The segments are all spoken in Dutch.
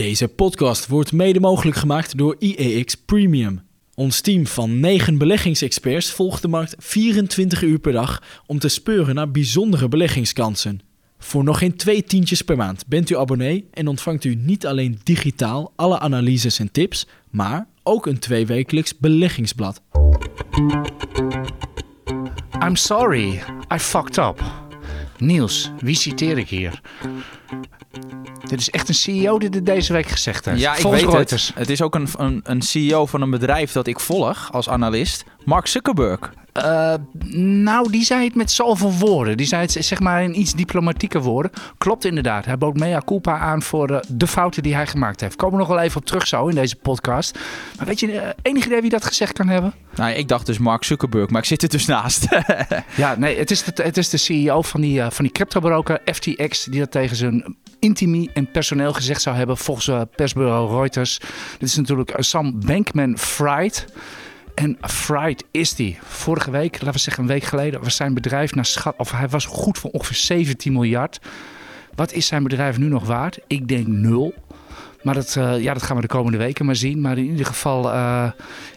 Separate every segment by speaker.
Speaker 1: Deze podcast wordt mede mogelijk gemaakt door IEX Premium. Ons team van 9 beleggingsexperts volgt de markt 24 uur per dag om te speuren naar bijzondere beleggingskansen. Voor nog geen twee tientjes per maand bent u abonnee en ontvangt u niet alleen digitaal alle analyses en tips, maar ook een tweewekelijks beleggingsblad.
Speaker 2: I'm sorry, I fucked up. Niels, wie citeer ik hier? Dit is echt een CEO die dit deze week gezegd heeft.
Speaker 3: Ja, ik
Speaker 2: Volgens
Speaker 3: weet
Speaker 2: Reuters.
Speaker 3: het. Het is ook een, een, een CEO van een bedrijf dat ik volg als analist. Mark Zuckerberg.
Speaker 2: Eh, nou, die zei het met zoveel woorden. Die zei het zeg maar in iets diplomatieke woorden. Klopt inderdaad. Hij bood mea culpa aan voor eh, de fouten die hij gemaakt heeft. Komen we nog wel even op terug zo in deze podcast. Maar weet je, eh, enig idee wie dat gezegd kan hebben?
Speaker 3: Nou, ik dacht dus Mark Zuckerberg, maar ik zit er dus naast.
Speaker 2: Ja, nee, het is de, het is de CEO van die, uh, van die cryptobroker FTX die dat tegen zijn intimie en personeel gezegd zou hebben volgens uh, persbureau Reuters. Dit is natuurlijk Sam Bankman-Fried. En Fried is die. Vorige week, laten we zeggen een week geleden, was zijn bedrijf naar schat, of hij was goed voor ongeveer 17 miljard. Wat is zijn bedrijf nu nog waard? Ik denk nul. Maar dat, uh, ja, dat gaan we de komende weken maar zien. Maar in ieder geval, uh,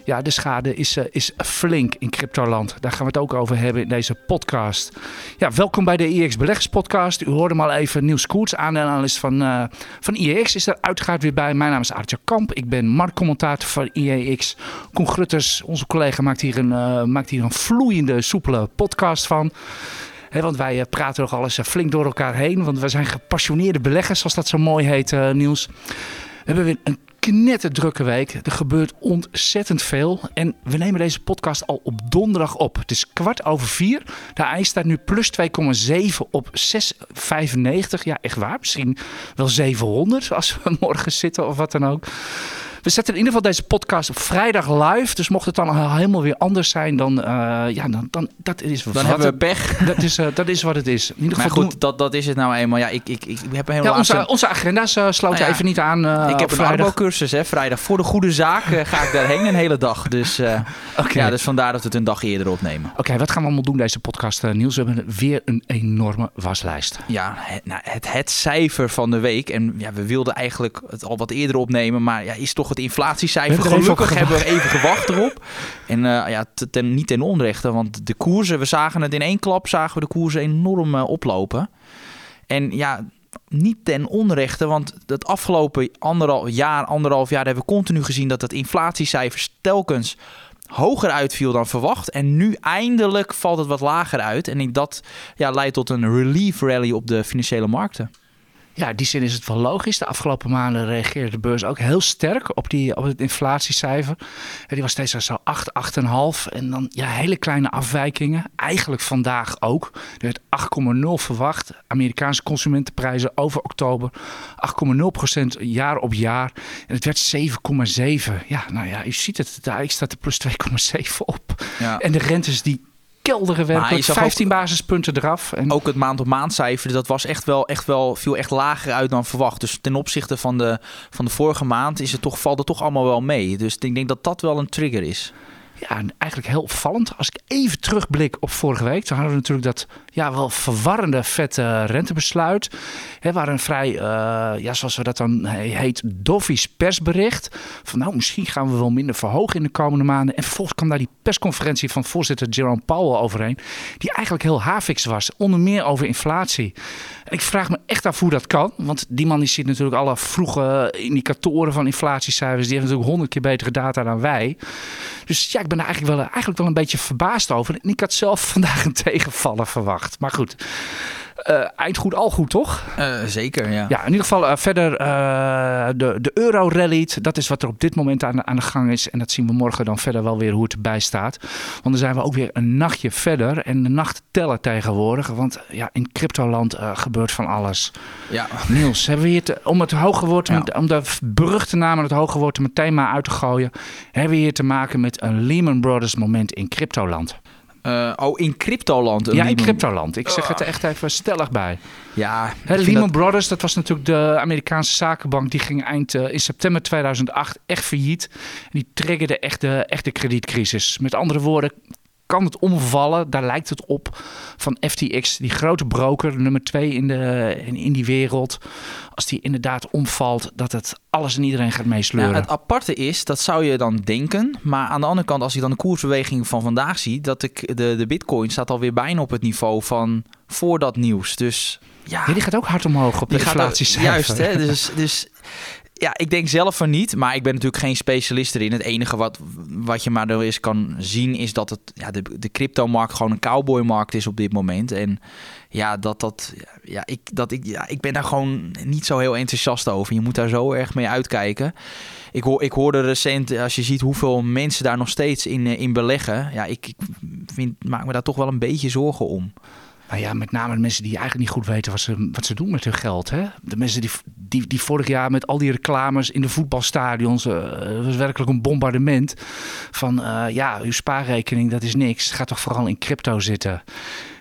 Speaker 2: ja, de schade is, uh, is flink in cryptoland. Daar gaan we het ook over hebben in deze podcast. Ja, welkom bij de IEX Beleggers Podcast. U hoorde hem al even Niels Koerts, aandelenanalist van, van IEX, is er uiteraard weer bij. Mijn naam is Artje Kamp. Ik ben marktcommentator van IEX. Koen onze collega, maakt hier een, maakt hier een vloeiende, soepele podcast van. Want wij uh, praten nog alles uh, flink door elkaar heen. Want we zijn gepassioneerde beleggers, zoals dat zo mooi heet, uh, Niels. We hebben weer een knetterdrukke week. Er gebeurt ontzettend veel. En we nemen deze podcast al op donderdag op. Het is kwart over vier. De ijs staat nu plus 2,7 op 6,95. Ja, echt waar. Misschien wel 700 als we morgen zitten of wat dan ook. We zetten in ieder geval deze podcast op vrijdag live. Dus mocht het dan helemaal weer anders zijn, dan, uh, ja, dan, dan dat is
Speaker 3: Dan
Speaker 2: wat
Speaker 3: hebben we pech.
Speaker 2: Dat is, uh, dat is wat het is. In ieder
Speaker 3: Maar
Speaker 2: geval
Speaker 3: goed,
Speaker 2: doen-
Speaker 3: dat, dat is het nou eenmaal. Ja, ik, ik, ik heb helemaal
Speaker 2: ja, onze,
Speaker 3: aan
Speaker 2: onze agenda's uh, sloten
Speaker 3: Nou ja,
Speaker 2: even niet aan.
Speaker 3: Ik heb een
Speaker 2: vrijdag.
Speaker 3: arbocursus, hè, vrijdag. Voor de goede zaak eh, ga ik daarheen een hele dag. Dus, eh, ja, dus vandaar dat we het een dag eerder opnemen.
Speaker 2: Oké, wat gaan we allemaal doen deze podcast, Niels? We hebben weer een enorme waslijst.
Speaker 3: Ja, het, nou, het, het cijfer van de week. En ja, we wilden eigenlijk het al wat eerder opnemen. Maar ja, is toch het inflatiecijfer.
Speaker 2: Hebben even
Speaker 3: Gelukkig hebben we even gewacht erop. En eh, ja, te- ten, niet ten onrechte. Want de koersen, we zagen het in één klap, zagen we de koersen enorm eh, oplopen. En ja, niet ten onrechte. Want het afgelopen anderhalf jaar, anderhalf jaar hebben we continu gezien dat het inflatiecijfer telkens hoger uitviel dan verwacht. En nu eindelijk valt het wat lager uit. En dat ja, leidt tot een relief rally op de financiële markten.
Speaker 2: Ja, in die zin is het wel logisch. De afgelopen maanden reageerde de beurs ook heel sterk op, die, op het inflatiecijfer. Die was steeds zo 8, 8,5. En dan ja, hele kleine afwijkingen. Eigenlijk vandaag ook. Er werd 8,0 verwacht. Amerikaanse consumentenprijzen over oktober. 8,0% jaar op jaar. En het werd 7,7. Ja, nou ja, u ziet het. Daar staat er plus 2,7 op.
Speaker 3: Ja.
Speaker 2: En de rentes die kelderen werkelijk.
Speaker 3: je zag ook-
Speaker 2: 15 basispunten eraf. En
Speaker 3: Ook het maand-op-maand cijfer, dat was echt wel, echt wel, viel echt lager uit dan verwacht. Dus ten opzichte van de, van de vorige maand is het toch, valt het toch allemaal wel mee. Dus ik denk dat dat wel een trigger is.
Speaker 2: Ja, en eigenlijk heel opvallend. Als ik even terugblik op vorige week, toen hadden we natuurlijk dat ja, wel verwarrende vette rentebesluit. Hè, waar een vrij, eh, ja, zoals we dat dan heet, doffies persbericht. Van nou, misschien gaan we wel minder verhogen in de komende maanden. En vervolgens kwam daar die persconferentie van voorzitter Jerome Powell overheen. Die eigenlijk heel hafiks was, onder meer over inflatie. Ik vraag me echt af hoe dat kan. Want die man die ziet natuurlijk alle vroege indicatoren van inflatiecijfers. Die heeft natuurlijk honderd keer betere data dan wij. Dus ja, ik ben er eigenlijk wel, eigenlijk wel een beetje verbaasd over. En ik had zelf vandaag een tegenvaller verwacht. Maar goed, eh, eind goed, al goed, toch?
Speaker 3: Eh, zeker, ja.
Speaker 2: Ja, in ieder geval eh, verder de, de euro rallied. Dat is wat er op dit moment aan de, aan de gang is. En dat zien we morgen dan verder wel weer hoe het erbij staat. Want dan zijn we ook weer een nachtje verder. En de nachten tellen tegenwoordig. Want ja, in cryptoland gebeurt van alles.
Speaker 3: ja.
Speaker 2: Niels, hebben we hier te- om het hoge woord,
Speaker 3: Ja.
Speaker 2: met- om de beruchte naam en het hoge woord er meteen maar uit te gooien, hebben we hier te maken met een Lehman Brothers moment in cryptoland.
Speaker 3: Eh, oh, in cryptoland.
Speaker 2: ja, in cryptoland. Ik zeg het er echt even stellig bij.
Speaker 3: Ja,
Speaker 2: Lehman
Speaker 3: dat-
Speaker 2: Brothers, dat was natuurlijk de Amerikaanse zakenbank. Die ging eind eh, in september 2008 echt failliet. Die triggerde echt de, echt de kredietcrisis. Met andere woorden, kan het omvallen, daar lijkt het op, van FTX, die grote broker, nummer twee in, de, in, in die wereld. Als die inderdaad omvalt, dat het alles en iedereen gaat meesleuren.
Speaker 3: Ja, het aparte is, dat zou je dan denken. Maar aan de andere kant, als ik dan de koersbeweging van vandaag zie, dat ik de, de bitcoin staat alweer bijna op het niveau van voor dat nieuws. Dus ja,
Speaker 2: Ja, die gaat ook hard omhoog op de inflatiecijfer.
Speaker 3: Juist, hè? Dus, dus ja, ik denk zelf van niet. Maar ik ben natuurlijk geen specialist erin. Het enige wat, wat je maar er eens kan zien is dat het, ja, de, de cryptomarkt gewoon een cowboymarkt is op dit moment. En ja, dat dat, ja, ik, dat ik, ja, ik ben daar gewoon niet zo heel enthousiast over. Je moet daar zo erg mee uitkijken. Ik, hoor, ik hoorde recent, als je ziet hoeveel mensen daar nog steeds in, eh, in beleggen. Ja, ik, ik vind, maak me daar toch wel een beetje zorgen om.
Speaker 2: Nou ja, met name mensen die eigenlijk niet goed weten wat ze, wat ze doen met hun geld. Hè? De mensen die, die, die vorig jaar met al die reclames in de voetbalstadions. Het was werkelijk een bombardement. Van eh, ja, uw spaarrekening, dat is niks. Ga toch vooral in crypto zitten.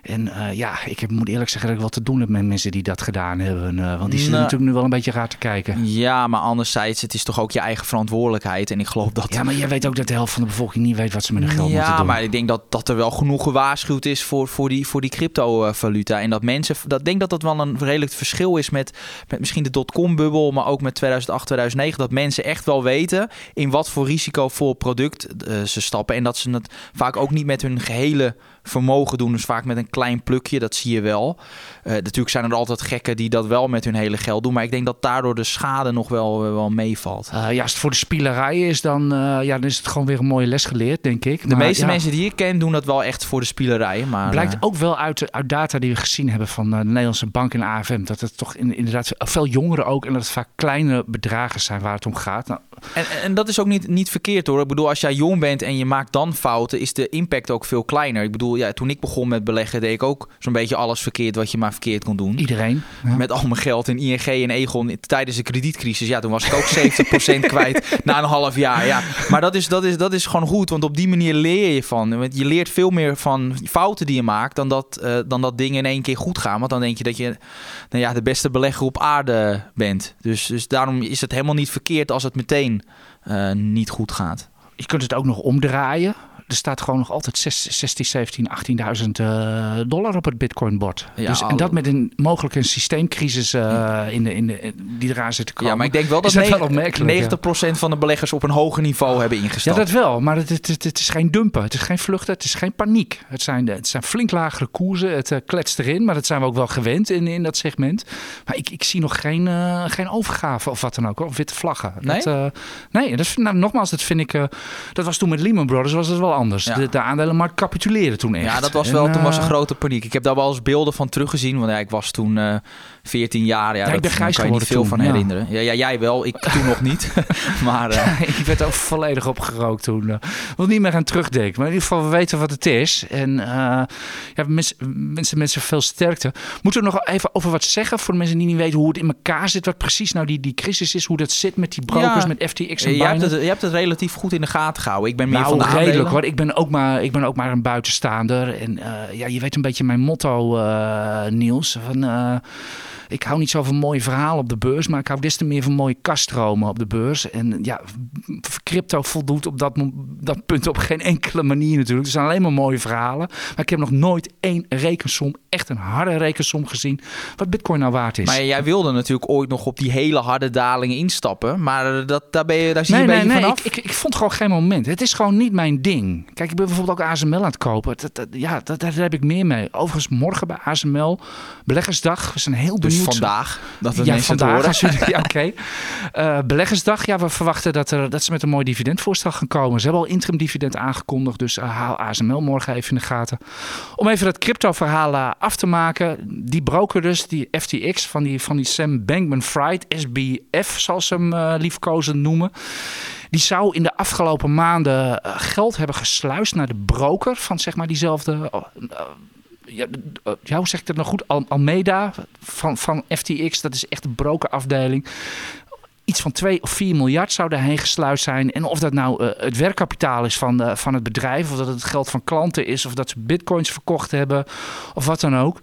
Speaker 2: En eh, ja, ik heb, moet eerlijk zeggen dat ik wat te doen heb met mensen die dat gedaan hebben. eh, want die zitten
Speaker 3: Nou.
Speaker 2: natuurlijk nu wel een beetje raar te kijken.
Speaker 3: Ja, maar anderzijds, het is toch ook je eigen verantwoordelijkheid. En ik geloof dat
Speaker 2: Ja, maar jij weet ook dat de helft van de bevolking niet weet wat ze met hun geld moeten
Speaker 3: ja,
Speaker 2: doen.
Speaker 3: maar ik denk dat, dat er wel genoeg gewaarschuwd is voor, voor die, voor die cryptovaluta. En dat mensen, dat denk dat dat wel een redelijk verschil is met, met misschien de dotcom-bubbel, maar ook met 2008, 2009. Dat mensen echt wel weten in wat voor risicovol product eh, ze stappen. En dat ze het vaak ook niet met hun gehele vermogen doen. Dus vaak met een klein plukje, dat zie je wel. Eh, natuurlijk zijn er altijd gekken die dat wel met hun hele geld doen. Maar ik denk dat daardoor de schade nog wel, eh, wel meevalt.
Speaker 2: Eh, ja, als het voor de spielerij is, dan, ja, dan is het gewoon weer een mooie les geleerd, denk ik.
Speaker 3: De meeste
Speaker 2: ja,
Speaker 3: mensen die ik ken doen dat wel echt voor de spielerij. Maar,
Speaker 2: Blijkt ook wel uit, uit data die we gezien hebben van de Nederlandse bank en AFM. Dat het toch in, inderdaad veel jongeren ook. En dat het vaak kleine bedragen zijn waar het om gaat. Nou,
Speaker 3: En, en dat is ook niet, niet verkeerd hoor. Ik bedoel, als jij jong bent en je maakt dan fouten, is de impact ook veel kleiner. Ik bedoel, ja, toen ik begon met beleggen, deed ik ook zo'n beetje alles verkeerd wat je maar verkeerd kon doen.
Speaker 2: iedereen. Ja.
Speaker 3: Met al mijn geld in ING en Egon tijdens de kredietcrisis. Ja, toen was ik ook 70% kwijt na een half jaar. Ja. Maar dat is, dat, is, dat is gewoon goed, want op die manier leer je van. Want je leert veel meer van fouten die je maakt dan dat, eh, dan dat dingen in één keer goed gaan. Want dan denk je dat je nou ja, de beste belegger op aarde bent. Dus, dus daarom is het helemaal niet verkeerd als het meteen eh, niet goed gaat.
Speaker 2: Je kunt het ook nog omdraaien. Er staat gewoon nog altijd 6, 16, 17, 18.000 eh, dollar op het Bitcoin-bord.
Speaker 3: Ja,
Speaker 2: dus, en
Speaker 3: al-
Speaker 2: dat met een mogelijk een systeemcrisis eh, in de, in de, die eraan zit te komen.
Speaker 3: Ja, maar ik denk wel dat,
Speaker 2: dat wel
Speaker 3: negen-
Speaker 2: opmerkelijk, ja.
Speaker 3: 90% van de beleggers op een hoger niveau hebben
Speaker 2: Ja,
Speaker 3: ingestapt.
Speaker 2: dat wel, maar het, het, het, het is geen dumpen, het is geen vluchten, het is geen paniek. Het zijn, het zijn flink lagere koersen, het eh, kletst erin, maar dat zijn we ook wel gewend in, in dat segment. Maar ik, ik zie nog geen, eh, geen overgave of wat dan ook, of witte vlaggen.
Speaker 3: Nee?
Speaker 2: Dat, eh, nee, dat, nou, nogmaals, dat vind ik, eh, dat was toen met Lehman Brothers was het wel anders.
Speaker 3: Ja.
Speaker 2: De, de aandelenmarkt capituleerde toen echt.
Speaker 3: Ja, dat was
Speaker 2: En,
Speaker 3: wel, toen was er
Speaker 2: eh,
Speaker 3: grote paniek. Ik heb daar wel eens beelden van teruggezien. Want ja, ik was toen eh 14 jaar. Ja, dat,
Speaker 2: ben
Speaker 3: kan je niet veel
Speaker 2: toen,
Speaker 3: van herinneren. Ja, ja, jij wel. Ik toen nog niet. maar eh,
Speaker 2: ik werd ook volledig opgerookt toen. eh. Ik wil niet meer aan terugdenken. Maar in ieder geval, we weten wat het is. En eh, ja, mensen, mensen, mensen veel sterkte. Moeten we nog even over wat zeggen voor de mensen die niet weten hoe het in elkaar zit? Wat precies nou die, die crisis is? Hoe dat zit met die brokers, met FTX en
Speaker 3: je, hebt
Speaker 2: Binance?
Speaker 3: het, je hebt het relatief goed in de gaten gehouden. Ik ben meer
Speaker 2: Nou,
Speaker 3: van de
Speaker 2: redelijk
Speaker 3: aandelen.
Speaker 2: hoor. Ik ben, ook maar, ik ben ook maar een buitenstaander. En eh, ja, je weet een beetje mijn motto, eh, Niels. Van, eh, ik hou niet zo van mooie verhalen op de beurs, maar ik hou des te meer van mooie kaststromen op de beurs. En ja, crypto voldoet op dat, dat punt op geen enkele manier natuurlijk. Er zijn alleen maar mooie verhalen. Maar ik heb nog nooit één rekensom, echt een harde rekensom gezien, wat bitcoin nou waard is.
Speaker 3: Maar jij wilde natuurlijk ooit nog op die hele harde daling instappen. Maar dat, daar, ben je, daar zie je
Speaker 2: Nee,
Speaker 3: een
Speaker 2: nee,
Speaker 3: beetje
Speaker 2: nee.
Speaker 3: vanaf.
Speaker 2: Ik, ik, ik vond gewoon geen moment. Het is gewoon niet mijn ding. Kijk, ik ben bijvoorbeeld ook ASML aan het kopen. Dat, dat- ja, dat, daar heb ik meer mee. Overigens, morgen bij ASML, beleggersdag. We zijn heel
Speaker 3: dus vandaag, dat
Speaker 2: ja,
Speaker 3: mensen het
Speaker 2: vandaag.
Speaker 3: horen.
Speaker 2: Ja, oké. Eh, beleggersdag. Ja, we verwachten dat, er, dat ze met een mooi dividendvoorstel gaan komen. Ze hebben al interim dividend aangekondigd. Dus eh, haal ASML morgen even in de gaten. Om even dat crypto-verhaal eh, af te maken. Die broker dus, die FTX van die, van die Sam Bankman-Fried, SBF, zoals ze hem liefkozend noemen. Die zou in de afgelopen maanden geld hebben gesluist naar de broker van zeg maar diezelfde. Ja, ja, hoe zeg ik dat nou goed? Al- Almeida van, van FTX, dat is echt de brokerafdeling. Iets van 2 of 4 miljard zou daarheen gesluist zijn. En of dat nou eh, het werkkapitaal is van, eh, van het bedrijf, of dat het geld van klanten is, of dat ze bitcoins verkocht hebben, of wat dan ook.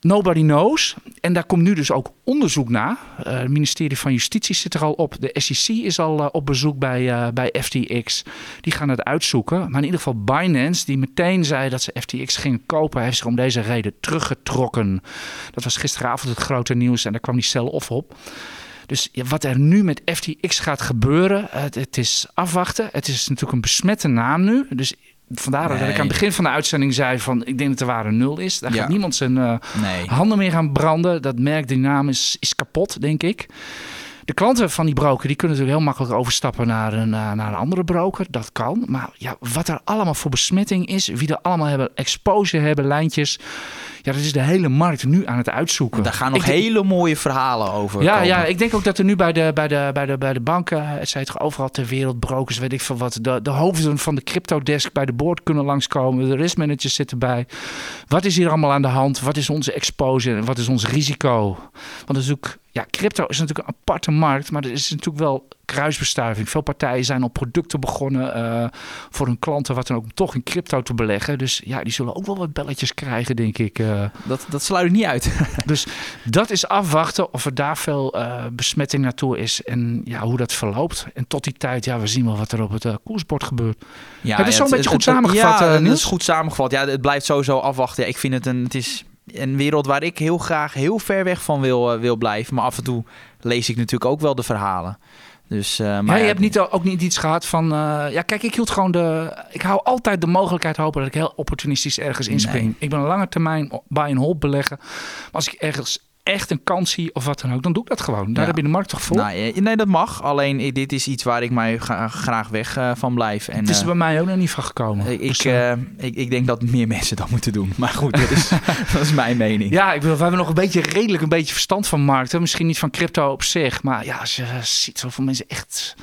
Speaker 2: Nobody knows. En daar komt nu dus ook onderzoek naar. Uh, het ministerie van Justitie zit er al op. De SEC is al uh, op bezoek bij, uh, bij FTX. Die gaan het uitzoeken. Maar in ieder geval Binance, die meteen zei dat ze FTX gingen kopen, heeft zich om deze reden teruggetrokken. Dat was gisteravond het grote nieuws en daar kwam die sell-off op. Dus wat er nu met FTX gaat gebeuren, het, het, is afwachten. Het is natuurlijk een besmette naam nu. Dus Vandaar dat ik aan het begin van de uitzending zei van ik denk dat de waarde nul is. Daar gaat niemand zijn uh, nee. handen meer gaan branden. Dat merk, die naam is, is kapot, denk ik. De klanten van die broker die kunnen natuurlijk heel makkelijk overstappen naar een, eh, naar een andere broker. Dat kan. Maar ja, wat er allemaal voor besmetting is, wie er allemaal hebben exposure hebben, lijntjes. Ja, dat is de hele markt nu aan het uitzoeken.
Speaker 3: Daar gaan nog hele mooie verhalen over.
Speaker 2: Ja,
Speaker 3: komen.
Speaker 2: ja, ik denk ook dat er nu bij de, bij de, bij de, bij de banken, het toch overal ter wereld, brokers, weet ik veel wat, de, de hoofden van de cryptodesk bij de board kunnen langskomen. De risk managers zitten bij. Wat is hier allemaal aan de hand? Wat is onze exposure? Wat is ons risico? Want is ook ja, crypto is natuurlijk een aparte markt, maar er is natuurlijk wel kruisbestuiving. Veel partijen zijn op producten begonnen uh, voor hun klanten, wat dan ook, om toch in crypto te beleggen. Dus ja, die zullen ook wel wat belletjes krijgen, denk ik. Uh.
Speaker 3: Dat, dat sluit ik niet uit.
Speaker 2: dus dat is afwachten of er daar veel uh, besmetting naartoe is en ja, hoe dat verloopt. En tot die tijd, ja, we zien wel wat er op het koersbord gebeurt. Ja, het is zo'n beetje goed samengevat.
Speaker 3: Ja, het is goed samengevat. Ja, het blijft sowieso afwachten. Ja, ik vind het een, het is een wereld waar ik heel graag heel ver weg van wil, wil blijven. Maar af en toe lees ik natuurlijk ook wel de verhalen. Dus, uh, maar
Speaker 2: ja, je hebt niet, ook niet iets gehad van. Uh, ja, kijk, ik hield gewoon de. Ik hou altijd de mogelijkheid hopen dat ik heel opportunistisch ergens inspring. Nee. Ik ben een lange termijn bij een hold beleggen. Maar als ik ergens echt een kans zie of wat dan ook, dan doe ik dat gewoon. Daar heb je de markt toch voor?
Speaker 3: Nou, nee, dat mag. Alleen dit is iets waar ik mij graag weg uh, van blijf. En,
Speaker 2: het is uh, bij mij ook nog niet van gekomen.
Speaker 3: Ik, dus, uh, ik, ik, denk dat meer mensen dat moeten doen. Maar goed, dat is, dat is mijn mening.
Speaker 2: Ja, ik bedoel, we hebben nog een beetje redelijk een beetje verstand van markten. Misschien niet van crypto op zich. Maar ja, als je ziet zoveel mensen echt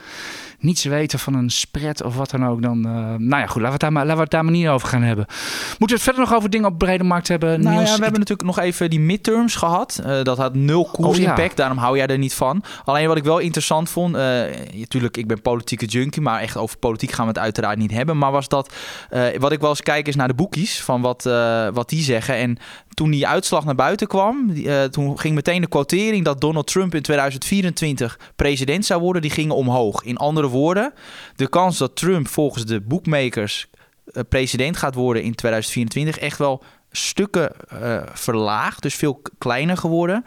Speaker 2: niets weten van een spread of wat dan ook, dan... Uh, nou ja, goed, laten we, het daar maar, laten we het daar maar niet over gaan hebben. Moeten we het verder nog over dingen op brede markt hebben?
Speaker 3: Nou ja, we hebben natuurlijk nog even die midterms gehad. Uh, dat had nul oh, ja. daarom hou jij er niet van. Alleen wat ik wel interessant vond... Uh, natuurlijk, ik ben politieke junkie, maar echt over politiek gaan we het uiteraard niet hebben. Maar was dat... wat ik wel eens kijk is naar de boekies, van wat, wat die zeggen. En toen die uitslag naar buiten kwam, uh, toen ging meteen de quotering dat Donald Trump in 2024 president zou worden, die ging omhoog. In andere woorden, de kans dat Trump volgens de boekmakers uh, president gaat worden in 2024 echt wel stukken uh, verlaagd, dus veel kleiner geworden.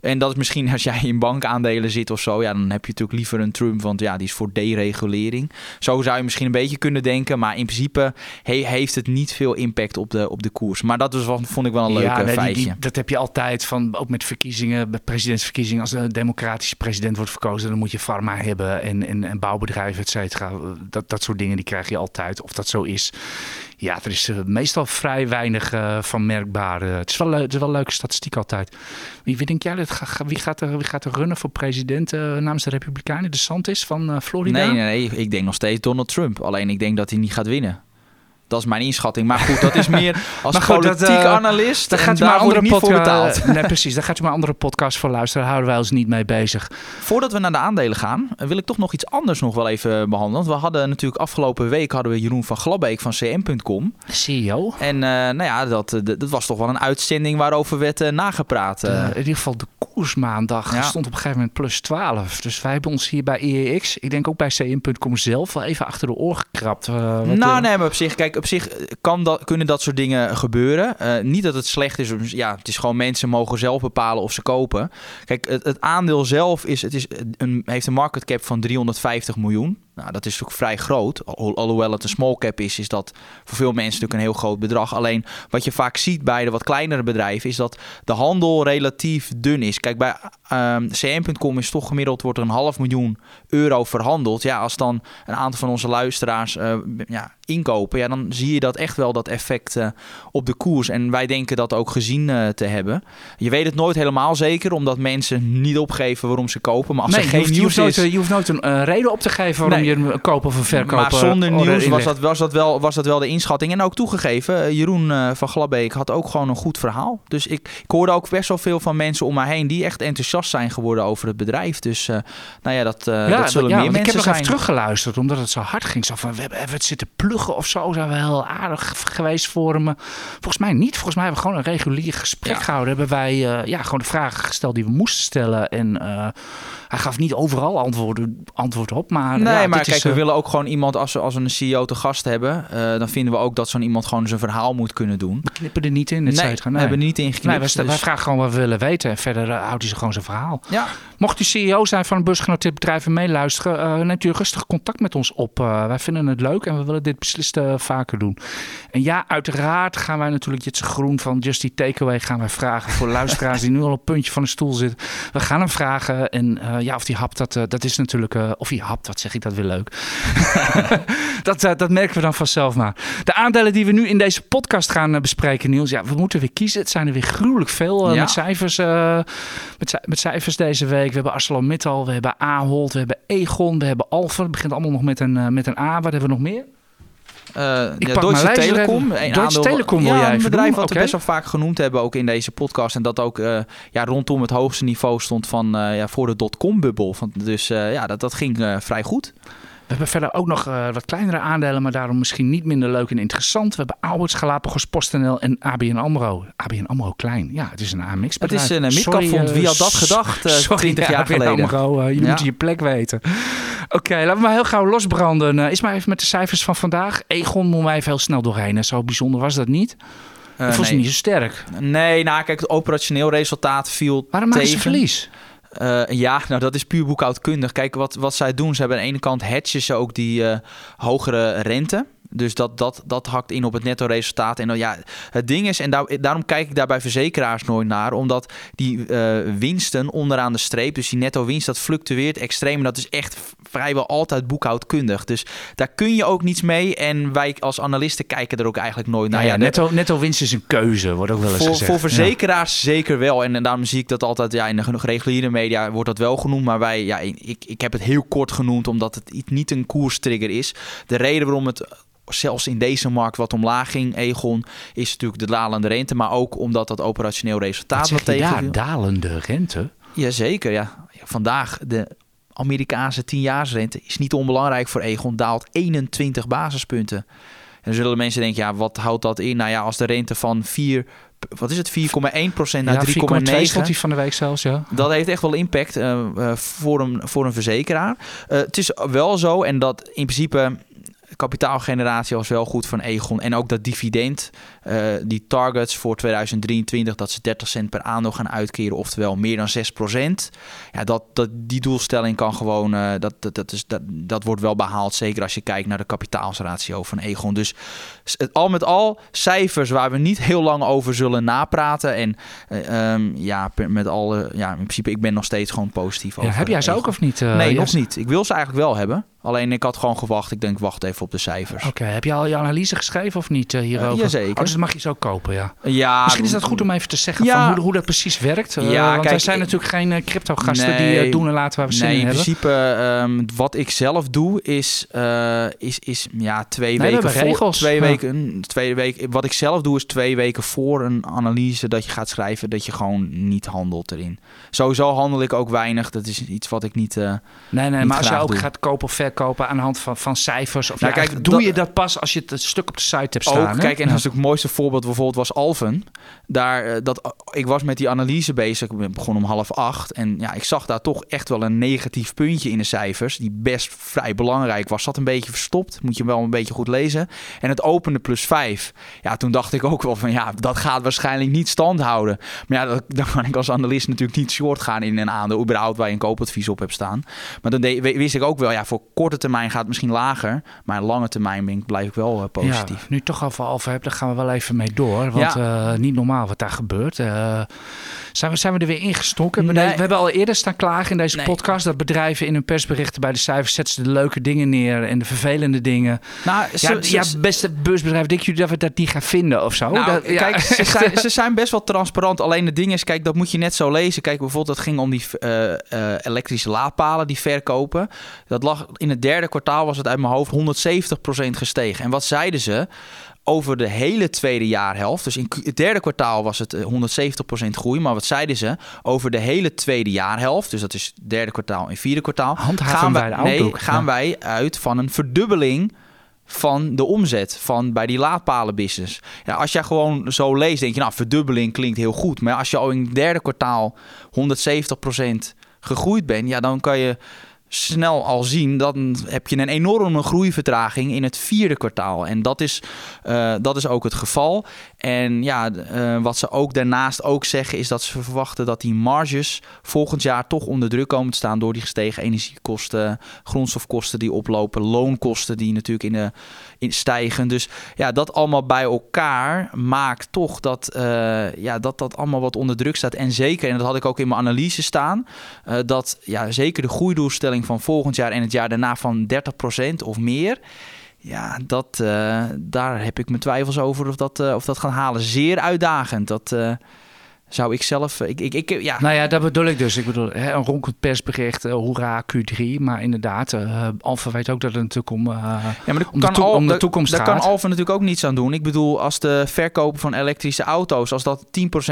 Speaker 3: En dat is misschien als jij in bankaandelen zit of zo, ja, dan heb je natuurlijk liever een Trump, want ja, die is voor deregulering. Zo zou je misschien een beetje kunnen denken, maar in principe he heeft het niet veel impact op de, op de koers. Maar dat was, vond ik wel een leuke ja, nee, feitje. Die, die,
Speaker 2: dat heb je altijd van, ook met verkiezingen, bij presidentsverkiezingen, als een democratische president wordt verkozen, dan moet je farma hebben en, en, en bouwbedrijven, et cetera. Dat, dat soort dingen, die krijg je altijd, of dat zo is. Ja, er is uh, meestal vrij weinig uh, van merkbaar. Uh, het, is wel, het is wel een leuke statistiek altijd. Wie, wie denk jij dat wie gaat er, wie gaat er runnen voor president namens de Republikeinen? De Santis van Florida?
Speaker 3: Nee, nee, ik denk nog steeds Donald Trump. Alleen ik denk dat hij niet gaat winnen. Dat is mijn inschatting. Maar goed, dat is meer als goed, politiek dat, uh, analist. Daar gaat u maar andere voor betaald.
Speaker 2: Nee, precies. Daar gaat u maar andere podcasts voor luisteren. Daar houden wij ons niet mee bezig.
Speaker 3: Voordat we naar de aandelen gaan, wil ik toch nog iets anders nog wel even behandelen. Want we hadden natuurlijk afgelopen week hadden we Jeroen van Glabbeek van cm.com.
Speaker 2: CEO.
Speaker 3: En uh, nou ja, dat, dat was toch wel een uitzending waarover werd uh, nagepraat.
Speaker 2: in ieder geval de koersmaandag ja. stond op een gegeven moment plus 12. Dus wij hebben ons hier bij IEX, ik denk ook bij cm.com zelf, wel even achter de oor gekrapt.
Speaker 3: nou nee, maar op zich, kijk, op zich kan dat, kunnen dat soort dingen gebeuren. Uh, niet dat het slecht is. Ja, het is gewoon mensen mogen zelf bepalen of ze kopen. Kijk, het, het aandeel zelf is, het is een, heeft een market cap van 350 miljoen. Nou, dat is natuurlijk vrij groot. Al, alhoewel het een small cap is, is dat voor veel mensen natuurlijk een heel groot bedrag. Alleen wat je vaak ziet bij de wat kleinere bedrijven is dat de handel relatief dun is. Kijk, bij um, cm.com is toch gemiddeld wordt er een half miljoen euro verhandeld. Ja, als dan een aantal van onze luisteraars uh, ja, inkopen, ja, dan zie je dat echt wel dat effect uh, op de koers. En wij denken dat ook gezien uh, te hebben. Je weet het nooit helemaal zeker, omdat mensen niet opgeven waarom ze kopen. Maar als
Speaker 2: nee,
Speaker 3: er geen
Speaker 2: je hoeft,
Speaker 3: nieuws
Speaker 2: je
Speaker 3: is...
Speaker 2: Nooit, je hoeft nooit een reden op te geven waarom
Speaker 3: nee,
Speaker 2: je een of een verkoop
Speaker 3: Maar zonder nieuws was dat, was, dat wel, was dat wel de inschatting. En ook toegegeven, eh, Jeroen eh, van Glabbeek had ook gewoon een goed verhaal. Dus ik, ik hoorde ook best wel veel van mensen om mij heen die echt enthousiast zijn geworden over het bedrijf. Dus eh, nou ja, dat, dat zullen
Speaker 2: ja,
Speaker 3: meer
Speaker 2: want ik heb
Speaker 3: mensen
Speaker 2: nog
Speaker 3: zijn.
Speaker 2: even teruggeluisterd, omdat het zo hard ging. Zo van, we hebben even het zitten pluggen of zo. Zijn we heel aardig geweest voor me. Volgens mij niet. Volgens mij hebben we gewoon een regulier gesprek
Speaker 3: Ja.
Speaker 2: gehouden. Hebben wij ja, gewoon de vragen gesteld die we moesten stellen. En hij gaf niet overal antwoorden, antwoord op. Maar,
Speaker 3: Nee,
Speaker 2: ja,
Speaker 3: maar kijk,
Speaker 2: is,
Speaker 3: we
Speaker 2: eh,
Speaker 3: willen ook gewoon iemand, als we, als we een CEO te gast hebben, eh, dan vinden we ook dat zo'n iemand gewoon zijn verhaal moet kunnen doen.
Speaker 2: we knippen er niet in, et
Speaker 3: nee, we hebben er niet
Speaker 2: Nee,
Speaker 3: ingeknipt.
Speaker 2: wij,
Speaker 3: dus-
Speaker 2: vragen gewoon wat we willen weten. En verder eh, houdt hij gewoon zijn verhaal.
Speaker 3: ja,
Speaker 2: Mocht u CEO zijn van een beursgenoteerd bedrijf en meeluisteren, neemt u rustig contact met ons op. Wij vinden het leuk en we willen dit beslist vaker doen. En ja, uiteraard gaan wij natuurlijk Jitse Groen van Just Eat Takeaway gaan wij vragen voor luisteraars die nu al op het puntje van de stoel zitten. We gaan hem vragen en ja, of die hapt, dat, dat is natuurlijk, of hij hapt, wat zeg ik dat weer leuk. dat, eh, dat merken we dan vanzelf maar. De aandelen die we nu in deze podcast gaan eh, bespreken, Niels, ja, we moeten weer kiezen. Het zijn er weer gruwelijk veel eh,
Speaker 3: Ja.
Speaker 2: met cijfers. met, met cijfers deze week. We hebben ArcelorMittal, we hebben Ahold, we hebben Egon, we hebben Alphen. Het begint allemaal nog met een, met een A. Wat hebben we nog meer? Ik
Speaker 3: ja,
Speaker 2: pak
Speaker 3: Deutsche Telekom. een
Speaker 2: Deutsche Telekom wil
Speaker 3: ja,
Speaker 2: jij
Speaker 3: een bedrijf wat we best wel vaak genoemd hebben, ook in deze podcast. En dat ook eh, ja, rondom het hoogste niveau stond van eh, ja, voor de dotcom-bubbel. Dus ja, dat, dat ging vrij goed.
Speaker 2: We hebben verder ook nog eh, wat kleinere aandelen, maar daarom misschien niet minder leuk en interessant. We hebben Alberts, Galapagos, PostNL en ABN AMRO. ABN AMRO klein. Ja, het is een AMX
Speaker 3: Het
Speaker 2: bedrijf.
Speaker 3: is een
Speaker 2: Sorry,
Speaker 3: midcapfonds.
Speaker 2: eh,
Speaker 3: Wie had dat gedacht eh,
Speaker 2: Sorry,
Speaker 3: 20 jaar
Speaker 2: ABN
Speaker 3: geleden?
Speaker 2: AMRO, eh, je
Speaker 3: Ja.
Speaker 2: moet je plek weten. Oké, laten we maar heel gauw losbranden. Eh, is maar even met de cijfers van vandaag. Egon moet mij even heel snel doorheen. Zo bijzonder was dat niet.
Speaker 3: Eh,
Speaker 2: dat je
Speaker 3: nee.
Speaker 2: niet zo sterk.
Speaker 3: Nee, nou kijk, het operationeel resultaat viel
Speaker 2: Waarom
Speaker 3: tegen.
Speaker 2: ze verlies?
Speaker 3: Eh, ja, nou dat is puur boekhoudkundig. Kijk, wat, wat zij doen, ze hebben aan de ene kant hedgen ze ook die eh, hogere rente. Dus dat, dat, dat hakt in op het netto resultaat. En dan, ja, het ding is, en daar, daarom kijk ik daar bij verzekeraars nooit naar, omdat die eh, winsten onderaan de streep, dus die netto winst, dat fluctueert extreem. En dat is echt vrijwel altijd boekhoudkundig. Dus daar kun je ook niets mee. En wij als analisten kijken er ook eigenlijk nooit naar.
Speaker 2: Nou ja,
Speaker 3: de-
Speaker 2: netto, netto winst is een keuze, wordt ook wel eens
Speaker 3: voor,
Speaker 2: gezegd.
Speaker 3: voor verzekeraars zeker wel. En, en daarom zie ik dat altijd, ja, in de reguliere media wordt dat wel genoemd. Maar wij, ja, ik, ik heb het heel kort genoemd, omdat het niet een koerstrigger is. De reden waarom het zelfs in deze markt wat omlaag ging, Egon, is natuurlijk de dalende rente. Maar ook omdat dat operationeel
Speaker 2: Ja.
Speaker 3: resultaat
Speaker 2: Wat
Speaker 3: tegen.
Speaker 2: Dalende rente?
Speaker 3: Jazeker, ja. Ja, Vandaag de Amerikaanse 10-jaarsrente is niet onbelangrijk voor Egon, daalt 21 basispunten. En dan zullen mensen denken, ja, wat houdt dat in? Nou ja, als de rente van 4, wat is het, 4,1% naar
Speaker 2: ja, 4,2 stond
Speaker 3: 3,9...
Speaker 2: hij van de week zelfs, ja.
Speaker 3: Dat heeft echt wel impact eh, eh, voor, een, voor een verzekeraar. Eh, het is wel zo, en dat in principe kapitaalgeneratie was wel goed van Egon. En ook dat dividend, eh, die targets voor 2023, dat ze 30 cent per aandeel gaan uitkeren, oftewel meer dan 6% Ja, dat, dat, die doelstelling kan gewoon, eh, dat, dat, dat, is, dat, dat wordt wel behaald. Zeker als je kijkt naar de kapitaalsratio van Egon. Dus het- al met al cijfers waar we niet heel lang over zullen napraten. En eh, ehm, ja, met alle, ja, in principe, ik ben nog steeds gewoon positief
Speaker 2: ja
Speaker 3: over
Speaker 2: heb jij ze
Speaker 3: Egon.
Speaker 2: ook of niet?
Speaker 3: Nee, nog
Speaker 2: Jes?
Speaker 3: niet. Ik wil ze eigenlijk wel hebben. Alleen ik had gewoon gewacht. Ik denk, wacht even op de cijfers.
Speaker 2: Oké, heb je al je analyse geschreven of niet eh, hierover?
Speaker 3: Eh, jazeker.
Speaker 2: Oh, dus dan mag je zo kopen, ja.
Speaker 3: Ja,
Speaker 2: Misschien is dat goed om even te zeggen van hoe, hoe dat precies werkt. Eh,
Speaker 3: Ja,
Speaker 2: want
Speaker 3: kijk,
Speaker 2: zijn
Speaker 3: ik-
Speaker 2: natuurlijk geen eh, crypto-gasten
Speaker 3: Nee.
Speaker 2: die eh, doen en laten waar we zin
Speaker 3: Nee,
Speaker 2: in
Speaker 3: principe, ehm, wat ik zelf doe, is, eh, is, is ja, twee
Speaker 2: Nee, we
Speaker 3: weken voor.
Speaker 2: regels.
Speaker 3: Twee weken, twee weken. Wat ik zelf doe, is twee weken voor een analyse dat je gaat schrijven, dat je gewoon niet handelt erin. Sowieso handel ik ook weinig. Dat is iets wat ik niet. eh,
Speaker 2: Nee, nee,
Speaker 3: niet
Speaker 2: maar als je ook
Speaker 3: doe.
Speaker 2: gaat kopen of verkopen aan de hand van, van cijfers. Of
Speaker 3: Nou,
Speaker 2: ja,
Speaker 3: kijk,
Speaker 2: doe
Speaker 3: dat-
Speaker 2: je dat pas als je het stuk op de site hebt staan.
Speaker 3: Ook,
Speaker 2: hè?
Speaker 3: kijk, en het mooiste voorbeeld bijvoorbeeld was Alphen. Daar, eh, dat, ik was met die analyse bezig, ik begonnen om half acht. En ja, ik zag daar toch echt wel een negatief puntje in de cijfers, die best vrij belangrijk was. Zat een beetje verstopt, moet je wel een beetje goed lezen. En het opende plus vijf. Ja, toen dacht ik ook wel van, ja, dat gaat waarschijnlijk niet stand houden. Maar ja, dat, dan kan ik als analist natuurlijk niet short gaan in een aandeel, überhaupt waar je een koopadvies op hebt staan. Maar dan de- wist ik ook wel, ja, voor korte termijn gaat het misschien lager, maar lange termijn ben ik, blijf ik wel eh, positief.
Speaker 2: Ja, nu toch over Alfa hebt, daar gaan we wel even mee door. Want eh, niet normaal wat daar gebeurt. Eh, zijn, we, zijn we er weer ingestoken? We,
Speaker 3: Nee.
Speaker 2: we hebben al eerder staan klagen in deze
Speaker 3: Nee.
Speaker 2: podcast... dat bedrijven in hun persberichten bij de cijfers... zetten ze de leuke dingen neer en de vervelende dingen.
Speaker 3: Nou,
Speaker 2: Ja,
Speaker 3: ze-
Speaker 2: ja beste beursbedrijf, denken jullie dat we dat niet gaan vinden of zo?
Speaker 3: Nou,
Speaker 2: Dat-
Speaker 3: kijk, ze zijn, ze zijn best wel transparant. Alleen het ding is, kijk, dat moet je net zo lezen. Kijk, bijvoorbeeld, dat ging om die elektrische laadpalen die verkopen. Dat lag in in het derde kwartaal was het uit mijn hoofd 170% gestegen. En wat zeiden ze? Over de hele tweede jaarhelft, dus in het derde kwartaal was het 170% groei. Maar wat zeiden ze? Over de hele tweede jaarhelft, dus dat is derde kwartaal en vierde kwartaal.
Speaker 2: gaan, wij,
Speaker 3: nee, gaan wij uit van een verdubbeling van de omzet van bij die laadpalenbusiness. Ja, als jij gewoon zo leest, denk je, nou, verdubbeling klinkt heel goed. Maar als je al in het derde kwartaal 170% gegroeid bent, ja, dan kan je snel al zien, dan heb je een enorme groeivertraging in het vierde kwartaal. En dat is, uh, dat is ook het geval. En ja, uh, wat ze ook daarnaast ook zeggen, is dat ze verwachten dat die marges volgend jaar toch onder druk komen te staan door die gestegen energiekosten, grondstofkosten die oplopen, loonkosten die natuurlijk in de in stijgen. Dus ja, dat allemaal bij elkaar maakt toch dat, uh, ja, dat dat allemaal wat onder druk staat. En zeker, en dat had ik ook in mijn analyse staan, dat ja, zeker de groeidoelstelling van volgend jaar en het jaar daarna van 30% of meer. Ja, dat, uh, daar heb ik mijn twijfels over of dat, uh, of dat gaan halen. Zeer uitdagend. Dat, uh, zou ik zelf... Ik, ik, ik, ja.
Speaker 2: Nou ja, dat bedoel ik dus. Ik bedoel, hè, een ronkend persbericht, uh, hoera, Q3. Maar inderdaad, uh, Alfa weet ook dat het natuurlijk om, uh, ja, maar om,
Speaker 3: kan
Speaker 2: de,
Speaker 3: al,
Speaker 2: om de toekomst
Speaker 3: daar
Speaker 2: gaat.
Speaker 3: Daar kan Alfa natuurlijk ook niets aan doen. Ik bedoel, als de verkoop van elektrische auto's, als dat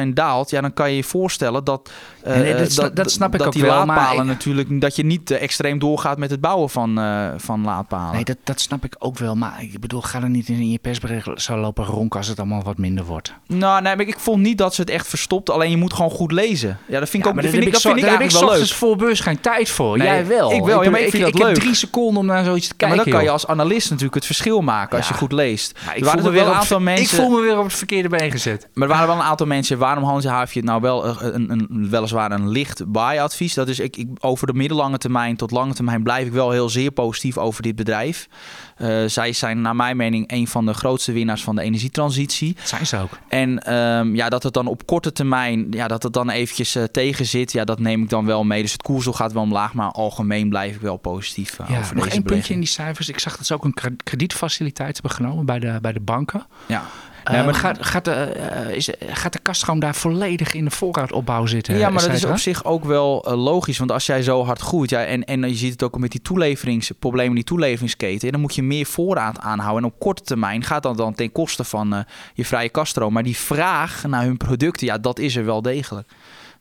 Speaker 3: 10% daalt, ja, dan kan je je voorstellen dat...
Speaker 2: nee, dat, dat, dat, snap ik
Speaker 3: dat
Speaker 2: ook
Speaker 3: die
Speaker 2: wel,
Speaker 3: laadpalen
Speaker 2: maar
Speaker 3: natuurlijk, dat je niet extreem doorgaat met het bouwen van, van laadpalen.
Speaker 2: Nee, dat, dat snap ik ook wel. Maar ik bedoel, ga er niet in je persbericht zo lopen ronken als het allemaal wat minder wordt.
Speaker 3: Nou, nee, maar ik vond niet dat ze het echt verstopt. Alleen je moet gewoon goed lezen. Ja, dat vind ik
Speaker 2: Ja,
Speaker 3: ook dat vind ik, dat
Speaker 2: ik,
Speaker 3: vind ik
Speaker 2: zo- daar heb
Speaker 3: eigenlijk
Speaker 2: ik
Speaker 3: wel leuk.
Speaker 2: ochtends voor beurs geen tijd voor.
Speaker 3: Nee,
Speaker 2: Jij wel.
Speaker 3: ik wel. Ja, maar ik
Speaker 2: ik,
Speaker 3: vind dat
Speaker 2: ik heb drie seconden om naar zoiets te
Speaker 3: Ja, maar
Speaker 2: kijken.
Speaker 3: dan kan je als analist natuurlijk het verschil maken als
Speaker 2: Ja.
Speaker 3: je goed leest.
Speaker 2: Ik voel, me weer
Speaker 3: een aantal
Speaker 2: ik
Speaker 3: mensen.
Speaker 2: voel me weer op het verkeerde been gezet.
Speaker 3: Maar er waren wel een aantal mensen. Waarom handhaaf je het nou wel eh, een, een, een, weliswaar een licht buy-advies? Dat is ik, ik, over de middellange termijn tot lange termijn blijf ik wel heel zeer positief over dit bedrijf. Eh, zij zijn naar mijn mening een van de grootste winnaars van de energietransitie.
Speaker 2: Dat zijn ze ook.
Speaker 3: En ehm, ja, dat het dan op korte termijn, ja, dat het dan eventjes eh, tegen zit, ja, dat neem ik dan wel mee. Dus het koersel gaat wel omlaag, maar algemeen blijf ik wel positief uh,
Speaker 2: Ja,
Speaker 3: over
Speaker 2: nog
Speaker 3: deze
Speaker 2: één puntje in die cijfers. Ik zag dat ze ook een kre- kredietfaciliteit hebben genomen bij de, bij de banken.
Speaker 3: Ja. Ja, maar-
Speaker 2: gaat, gaat, de, eh, is, gaat de kaststroom daar volledig in de voorraadopbouw zitten?
Speaker 3: Ja, maar dat is op zich ook wel eh, logisch. Want als jij zo hard groeit, ja, en, en je ziet het ook met die toeleveringsproblemen, die toeleveringsketen, dan moet je meer voorraad aanhouden. En op korte termijn gaat dat dan ten koste van eh, je vrije kaststroom. Maar die vraag naar hun producten, ja, dat is er wel degelijk.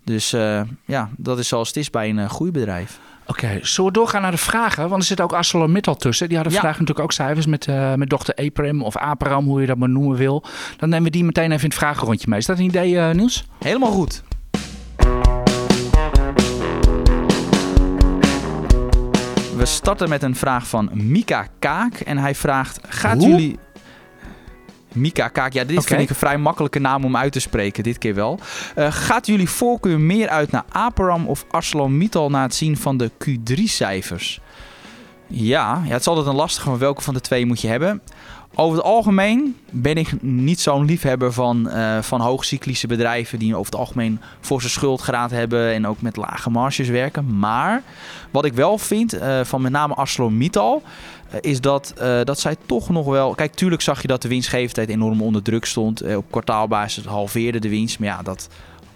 Speaker 3: Dus eh, ja, dat is zoals het is bij een groeibedrijf.
Speaker 2: Oké, zullen we doorgaan naar de vragen? Want er zit ook ArcelorMittal tussen. Die hadden
Speaker 3: Ja.
Speaker 2: vandaag natuurlijk ook cijfers met, eh met dochter Eprim of Aperam, hoe je dat maar noemen wil. Dan nemen we die meteen even in het vragenrondje mee. Is dat een idee, eh, Niels?
Speaker 3: Helemaal goed. We starten met een vraag van Mika Kaak. En hij vraagt: Gaat
Speaker 2: Hoe?
Speaker 3: jullie. Mika Kaak, ja, dit vind ik een vrij makkelijke naam om uit te spreken, dit keer wel. Eh, gaat jullie voorkeur meer uit naar Aperam of ArcelorMittal na het zien van de Q3-cijfers? Ja, ja, het is altijd een lastige, maar welke van de twee moet je hebben? Over het algemeen ben ik niet zo'n liefhebber van, eh van hoogcyclische bedrijven die over het algemeen voor zijn schuldgraad hebben en ook met lage marges werken. Maar wat ik wel vind eh, van met name ArcelorMittal eh, is dat, dat zij toch nog wel... Kijk, tuurlijk zag je dat de winstgevendheid enorm onder druk stond. Op kwartaalbasis halveerde de winst, maar ja, dat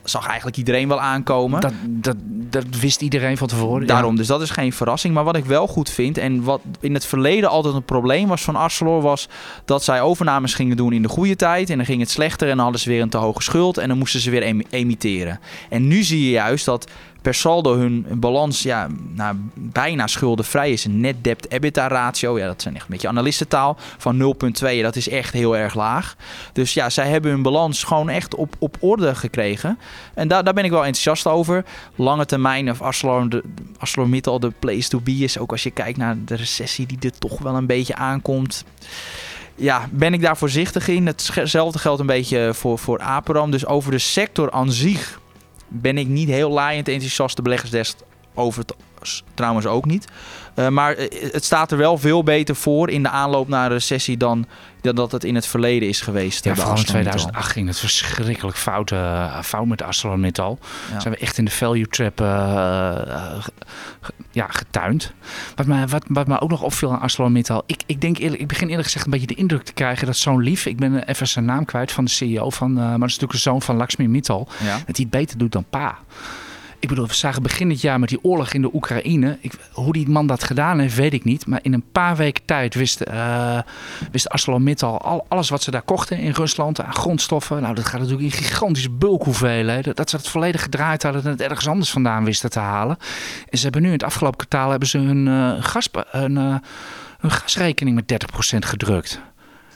Speaker 3: zag eigenlijk iedereen wel aankomen.
Speaker 2: Dat, dat, dat wist iedereen van tevoren. ja.
Speaker 3: Daarom, dus dat is geen verrassing. Maar wat ik wel goed vind en wat in het verleden altijd een probleem was van Arcelor, was dat zij overnames gingen doen in de goede tijd. En dan ging het slechter en dan hadden ze weer een te hoge schuld en dan moesten ze weer em- emitteren. En nu zie je juist dat per saldo hun balans ja, nou, bijna schuldenvrij is. Een net debt EBITDA ratio, ja, dat zijn echt een beetje analistentaal, van 0,2. Dat is echt heel erg laag. Dus ja, zij hebben hun balans gewoon echt op, op orde gekregen. En daar, daar ben ik wel enthousiast over. Lange termijn of ArcelorMittal de place to be is. Ook als je kijkt naar de recessie die er toch wel een beetje aankomt. Ja, ben ik daar voorzichtig in. Hetzelfde geldt een beetje voor, voor Aperam. Dus over de sector aan zich ben ik niet heel laaiend enthousiast. De beleggersdesk over het trouwens ook niet. Eh, maar eh, het staat er wel veel beter voor in de aanloop naar een recessie dan, dan dat het in het verleden is geweest.
Speaker 2: Ja,
Speaker 3: eh,
Speaker 2: vooral in
Speaker 3: ArcelorMittal.
Speaker 2: 2008 ging het verschrikkelijk fout, eh, fout met ArcelorMittal.
Speaker 3: Ja.
Speaker 2: Zijn we echt in de value trap ja, getuind. Wat mij, wat, wat mij ook nog opviel aan ArcelorMittal. Ik, ik, denk eerlijk, ik begin eerlijk gezegd een beetje de indruk te krijgen dat zo'n lief... Ik ben even zijn naam kwijt van de CEO van... maar dat is natuurlijk de zoon van Lakshmi Mittal.
Speaker 3: Ja.
Speaker 2: Dat hij het beter doet dan pa. Ik bedoel, we zagen begin dit jaar met die oorlog in de Oekraïne. Ik, hoe die man dat gedaan heeft, weet ik niet. Maar in een paar weken tijd wist, uh, wist ArcelorMittal al, alles wat ze daar kochten in Rusland aan grondstoffen. Nou, dat gaat natuurlijk in gigantische bulkhoeveelheden. Dat ze het volledig gedraaid hadden en het ergens anders vandaan wisten te halen. En ze hebben nu in het afgelopen kwartaal hebben ze hun, uh, gas, uh, hun gasrekening met 30% gedrukt.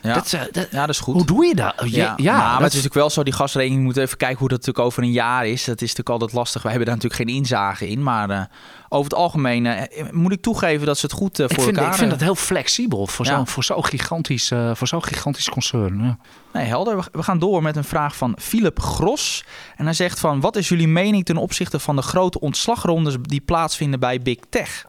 Speaker 3: Ja.
Speaker 2: Dat, uh, dat,
Speaker 3: ja, dat is goed.
Speaker 2: Hoe doe je dat? Je,
Speaker 3: Ja,
Speaker 2: ja,
Speaker 3: maar
Speaker 2: dat
Speaker 3: het is natuurlijk wel zo, die gasrekening, moet even kijken hoe dat natuurlijk over een jaar is. Dat is natuurlijk altijd lastig. Wij hebben daar natuurlijk geen inzage in. Maar uh, over het algemeen uh, moet ik toegeven dat ze het goed voor
Speaker 2: ik vind,
Speaker 3: elkaar
Speaker 2: Ik vind dat heel flexibel voor zo'n voor zo gigantisch, voor zo gigantisch concern. Ja.
Speaker 3: Nee, helder. We- We gaan door met een vraag van Philip Gros. En hij zegt van, wat is jullie mening ten opzichte van de grote ontslagrondes die plaatsvinden bij Big Tech?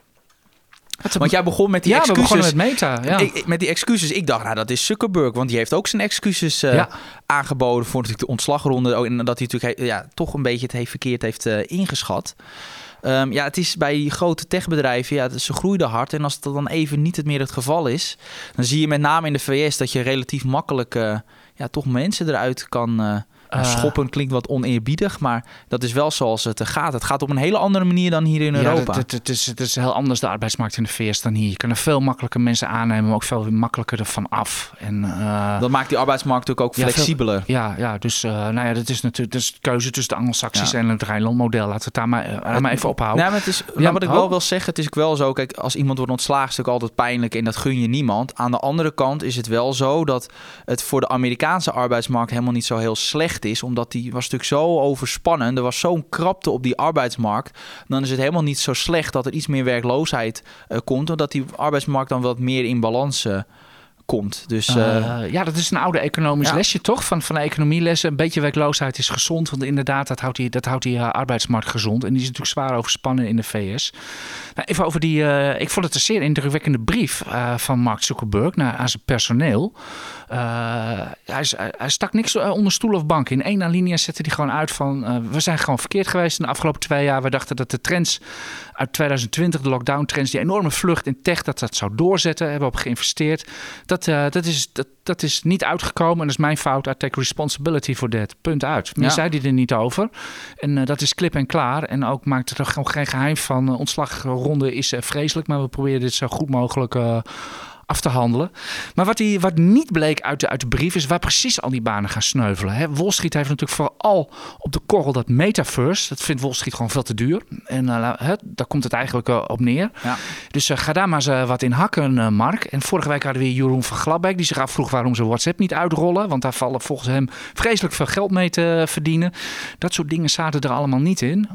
Speaker 3: Want jij begon met die
Speaker 2: ja, we
Speaker 3: excuses.
Speaker 2: begonnen met Meta. Ja.
Speaker 3: Ik- met die excuses. Ik dacht, nou, dat is Zuckerberg. Want die heeft ook zijn excuses eh,
Speaker 2: Ja.
Speaker 3: aangeboden voor natuurlijk de ontslagronde. Oh, En dat hij natuurlijk ja, toch een beetje het heeft verkeerd heeft eh, ingeschat. Ehm, ja, het is bij die grote techbedrijven, ja, ze groeiden hard. En als dat dan even niet het meer het geval is, dan zie je met name in de VS dat je relatief makkelijk eh, ja, toch mensen eruit kan eh,
Speaker 2: Eh.
Speaker 3: schoppen. Klinkt wat oneerbiedig, maar dat is wel zoals het eh, gaat. Het gaat op een hele andere manier dan hier in
Speaker 2: Ja,
Speaker 3: Europa.
Speaker 2: het, het, is, het is heel anders de arbeidsmarkt in de VS dan hier. Je kan er veel makkelijker mensen aannemen, maar ook veel makkelijker ervan af. En, eh,
Speaker 3: dat maakt die arbeidsmarkt natuurlijk ook
Speaker 2: Ja, veel-
Speaker 3: flexibeler.
Speaker 2: ja, ja, dus uh, nou ja, dat is natuurlijk dat is de keuze tussen de Anglo-Saxisch
Speaker 3: Ja.
Speaker 2: en het Rijnland-model. Laten we het daar maar, maar even ophouden.
Speaker 3: Nee, maar het is,
Speaker 2: Ja,
Speaker 3: nou, wat ik wel wil zeggen, het is ook wel zo. Kijk, als iemand wordt ontslagen, is het natuurlijk altijd pijnlijk en dat gun je niemand. Aan de andere kant is het wel zo dat het voor de Amerikaanse arbeidsmarkt helemaal niet zo heel slecht is, omdat die was natuurlijk zo overspannen. Er was zo'n krapte op die arbeidsmarkt. Dan is het helemaal niet zo slecht dat er iets meer werkloosheid eh, komt, omdat die arbeidsmarkt dan wat meer in balans eh, komt. Dus eh,
Speaker 2: Uh, ja, dat is een oude economisch
Speaker 3: Ja.
Speaker 2: lesje toch? Van, van economielessen. Een beetje werkloosheid is gezond. Want inderdaad, dat houdt die, dat houdt die uh, arbeidsmarkt gezond. En die is natuurlijk zwaar overspannen in de VS. Nou, even over die... Uh, ik vond het een zeer indrukwekkende brief van Mark Zuckerberg naar, aan zijn personeel. Hij, hij, stak niks onder stoel of bank. In één alinea zette hij gewoon uit van... we zijn gewoon verkeerd geweest in de afgelopen twee jaar. We dachten dat de trends uit 2020, de lockdown trends... die enorme vlucht in tech, dat dat zou doorzetten. Hebben we op geïnvesteerd. Dat, uh, dat, is, dat, dat is niet uitgekomen. En dat is mijn fout. I take responsibility for that. Punt uit. Meer ja. zei hij er niet over. En uh, dat is klip en klaar. En ook maakt er toch geen geheim van. Uh, ontslagronde is vreselijk. Maar we proberen dit zo goed mogelijk af te handelen. Maar wat, die, wat niet bleek uit de, uit de brief is waar precies al die banen gaan sneuvelen. Hè. Wall Street heeft natuurlijk vooral op de korrel dat metaverse. Dat vindt Wall Street gewoon veel te duur. En uh, hè, daar komt het eigenlijk uh, op neer.
Speaker 3: Ja.
Speaker 2: Dus uh, ga daar maar eens wat in hakken, Mark. En vorige week hadden we hier Jeroen van Glabbeek. Die zich afvroeg waarom ze WhatsApp niet uitrollen. Want daar vallen volgens hem vreselijk veel geld mee te verdienen. Dat soort dingen zaten er allemaal niet in.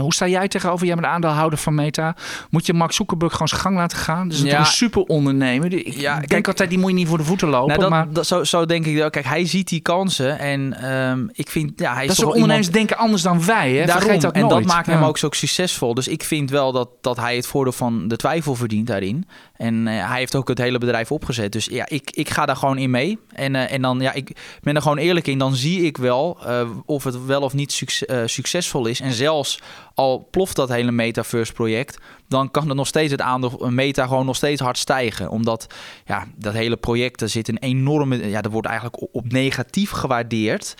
Speaker 2: Hoe sta jij tegenover? Jij bent aandeelhouder van Meta. Moet je Mark Zuckerberg gewoon zijn gang laten gaan? Dus ja. een super ondernemer. Ik ja, denk kijk, altijd, die moet je niet voor de voeten lopen.
Speaker 3: Nou, dat,
Speaker 2: maar...
Speaker 3: dat, zo, zo denk ik. Kijk, hij ziet die kansen. En um, ik vind, ja, hij is
Speaker 2: dat soort ondernemers
Speaker 3: iemand...
Speaker 2: denken anders dan wij. Hè?
Speaker 3: Daarom,
Speaker 2: Vergeet dat
Speaker 3: en
Speaker 2: nooit.
Speaker 3: dat maakt
Speaker 2: ja.
Speaker 3: hem ook zo succesvol. Dus ik vind wel dat, dat hij het voordeel van de twijfel verdient daarin. En uh, hij heeft ook het hele bedrijf opgezet. Dus ja, ik, ik ga daar gewoon in mee. En, uh, en dan, ja, ik ben er gewoon eerlijk in. Dan zie ik wel uh, of het wel of niet succes, succesvol is. En zelfs al ploft dat hele metaverse project, dan kan er nog steeds het aandeel meta gewoon nog steeds hard stijgen. Omdat ja, dat hele project, er zit een enorme, ja, dat wordt eigenlijk op negatief gewaardeerd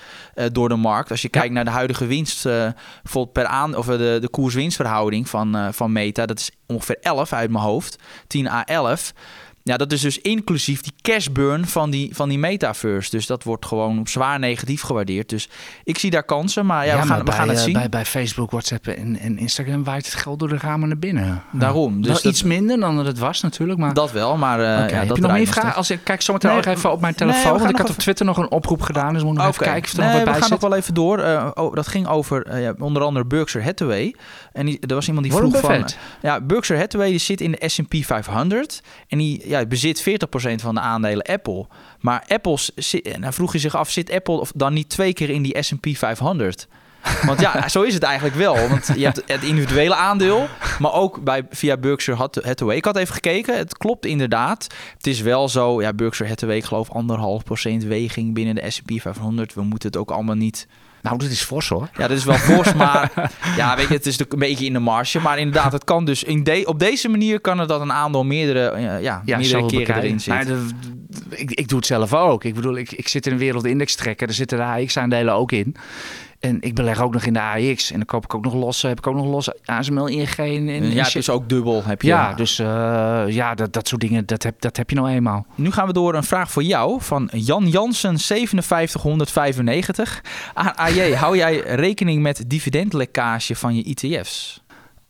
Speaker 3: door de markt. Als je ja. kijkt naar de huidige winst, bijvoorbeeld per aan, of de, de koers-winstverhouding van, van meta, dat is ongeveer 11 uit mijn hoofd, 10 à 11. Ja, dat is dus inclusief die cashburn van die, van die metaverse. Dus dat wordt gewoon zwaar negatief gewaardeerd. Dus ik zie daar kansen, maar ja, ja we, gaan,
Speaker 2: maar
Speaker 3: we gaan het zien.
Speaker 2: Bij, bij Facebook, WhatsApp en, en Instagram waait het geld door de ramen naar binnen.
Speaker 3: Daarom.
Speaker 2: Dus dat, iets minder dan dat het was natuurlijk. Maar...
Speaker 3: Dat wel, maar uh,
Speaker 2: okay.
Speaker 3: ja,
Speaker 2: Heb
Speaker 3: dat
Speaker 2: je nog meer vragen? Als ik kijk zometeen nee, even op mijn telefoon. Nee, want ik had op. Twitter nog een oproep gedaan. Dus moet nog okay. even kijken of er
Speaker 3: nee,
Speaker 2: nog wat bij
Speaker 3: we gaan nog wel even door. Uh, oh, dat ging over ja, onder andere Berkshire Hathaway. En die, er was iemand die vroeg van... Ja, Berkshire Hathaway die zit in de S&P 500. En die ja, bezit 40% van de aandelen Apple. Maar Apple, en dan vroeg je zich af, zit Apple dan niet twee keer in die S&P 500? Want ja, zo is het eigenlijk wel. Want je hebt het individuele aandeel, maar ook bij, via Berkshire Hathaway. Ik had even gekeken, het klopt inderdaad. Het is wel zo, ja, Berkshire Hathaway, ik geloof anderhalf procent weging binnen de S&P 500. We moeten het ook allemaal niet...
Speaker 2: Nou, dat is fors hoor.
Speaker 3: Ja, dat is wel fors, maar ja, weet je, het is een beetje in de marge. Maar inderdaad, het kan dus in de, op deze manier kan het dat een aandeel meerdere, uh, ja, ja, meerdere keren bekijken. erin zit.
Speaker 2: Nou, ik, ik doe het zelf ook. Ik bedoel, ik, ik zit in een wereldindex trekken. Er zitten de AX-aandelen ook in. En ik beleg ook nog in de AX. En dan koop ik ook nog los, heb ik ook nog los ASML, ING. En, en
Speaker 3: ja, dus ook dubbel heb je.
Speaker 2: ja, dus eh, ja, dat, dat soort dingen, dat heb, dat heb je nou eenmaal.
Speaker 3: Nu gaan we door een vraag voor jou van Jan Jansen 5795. AJ, hou jij rekening met dividendlekkage van je ETF's?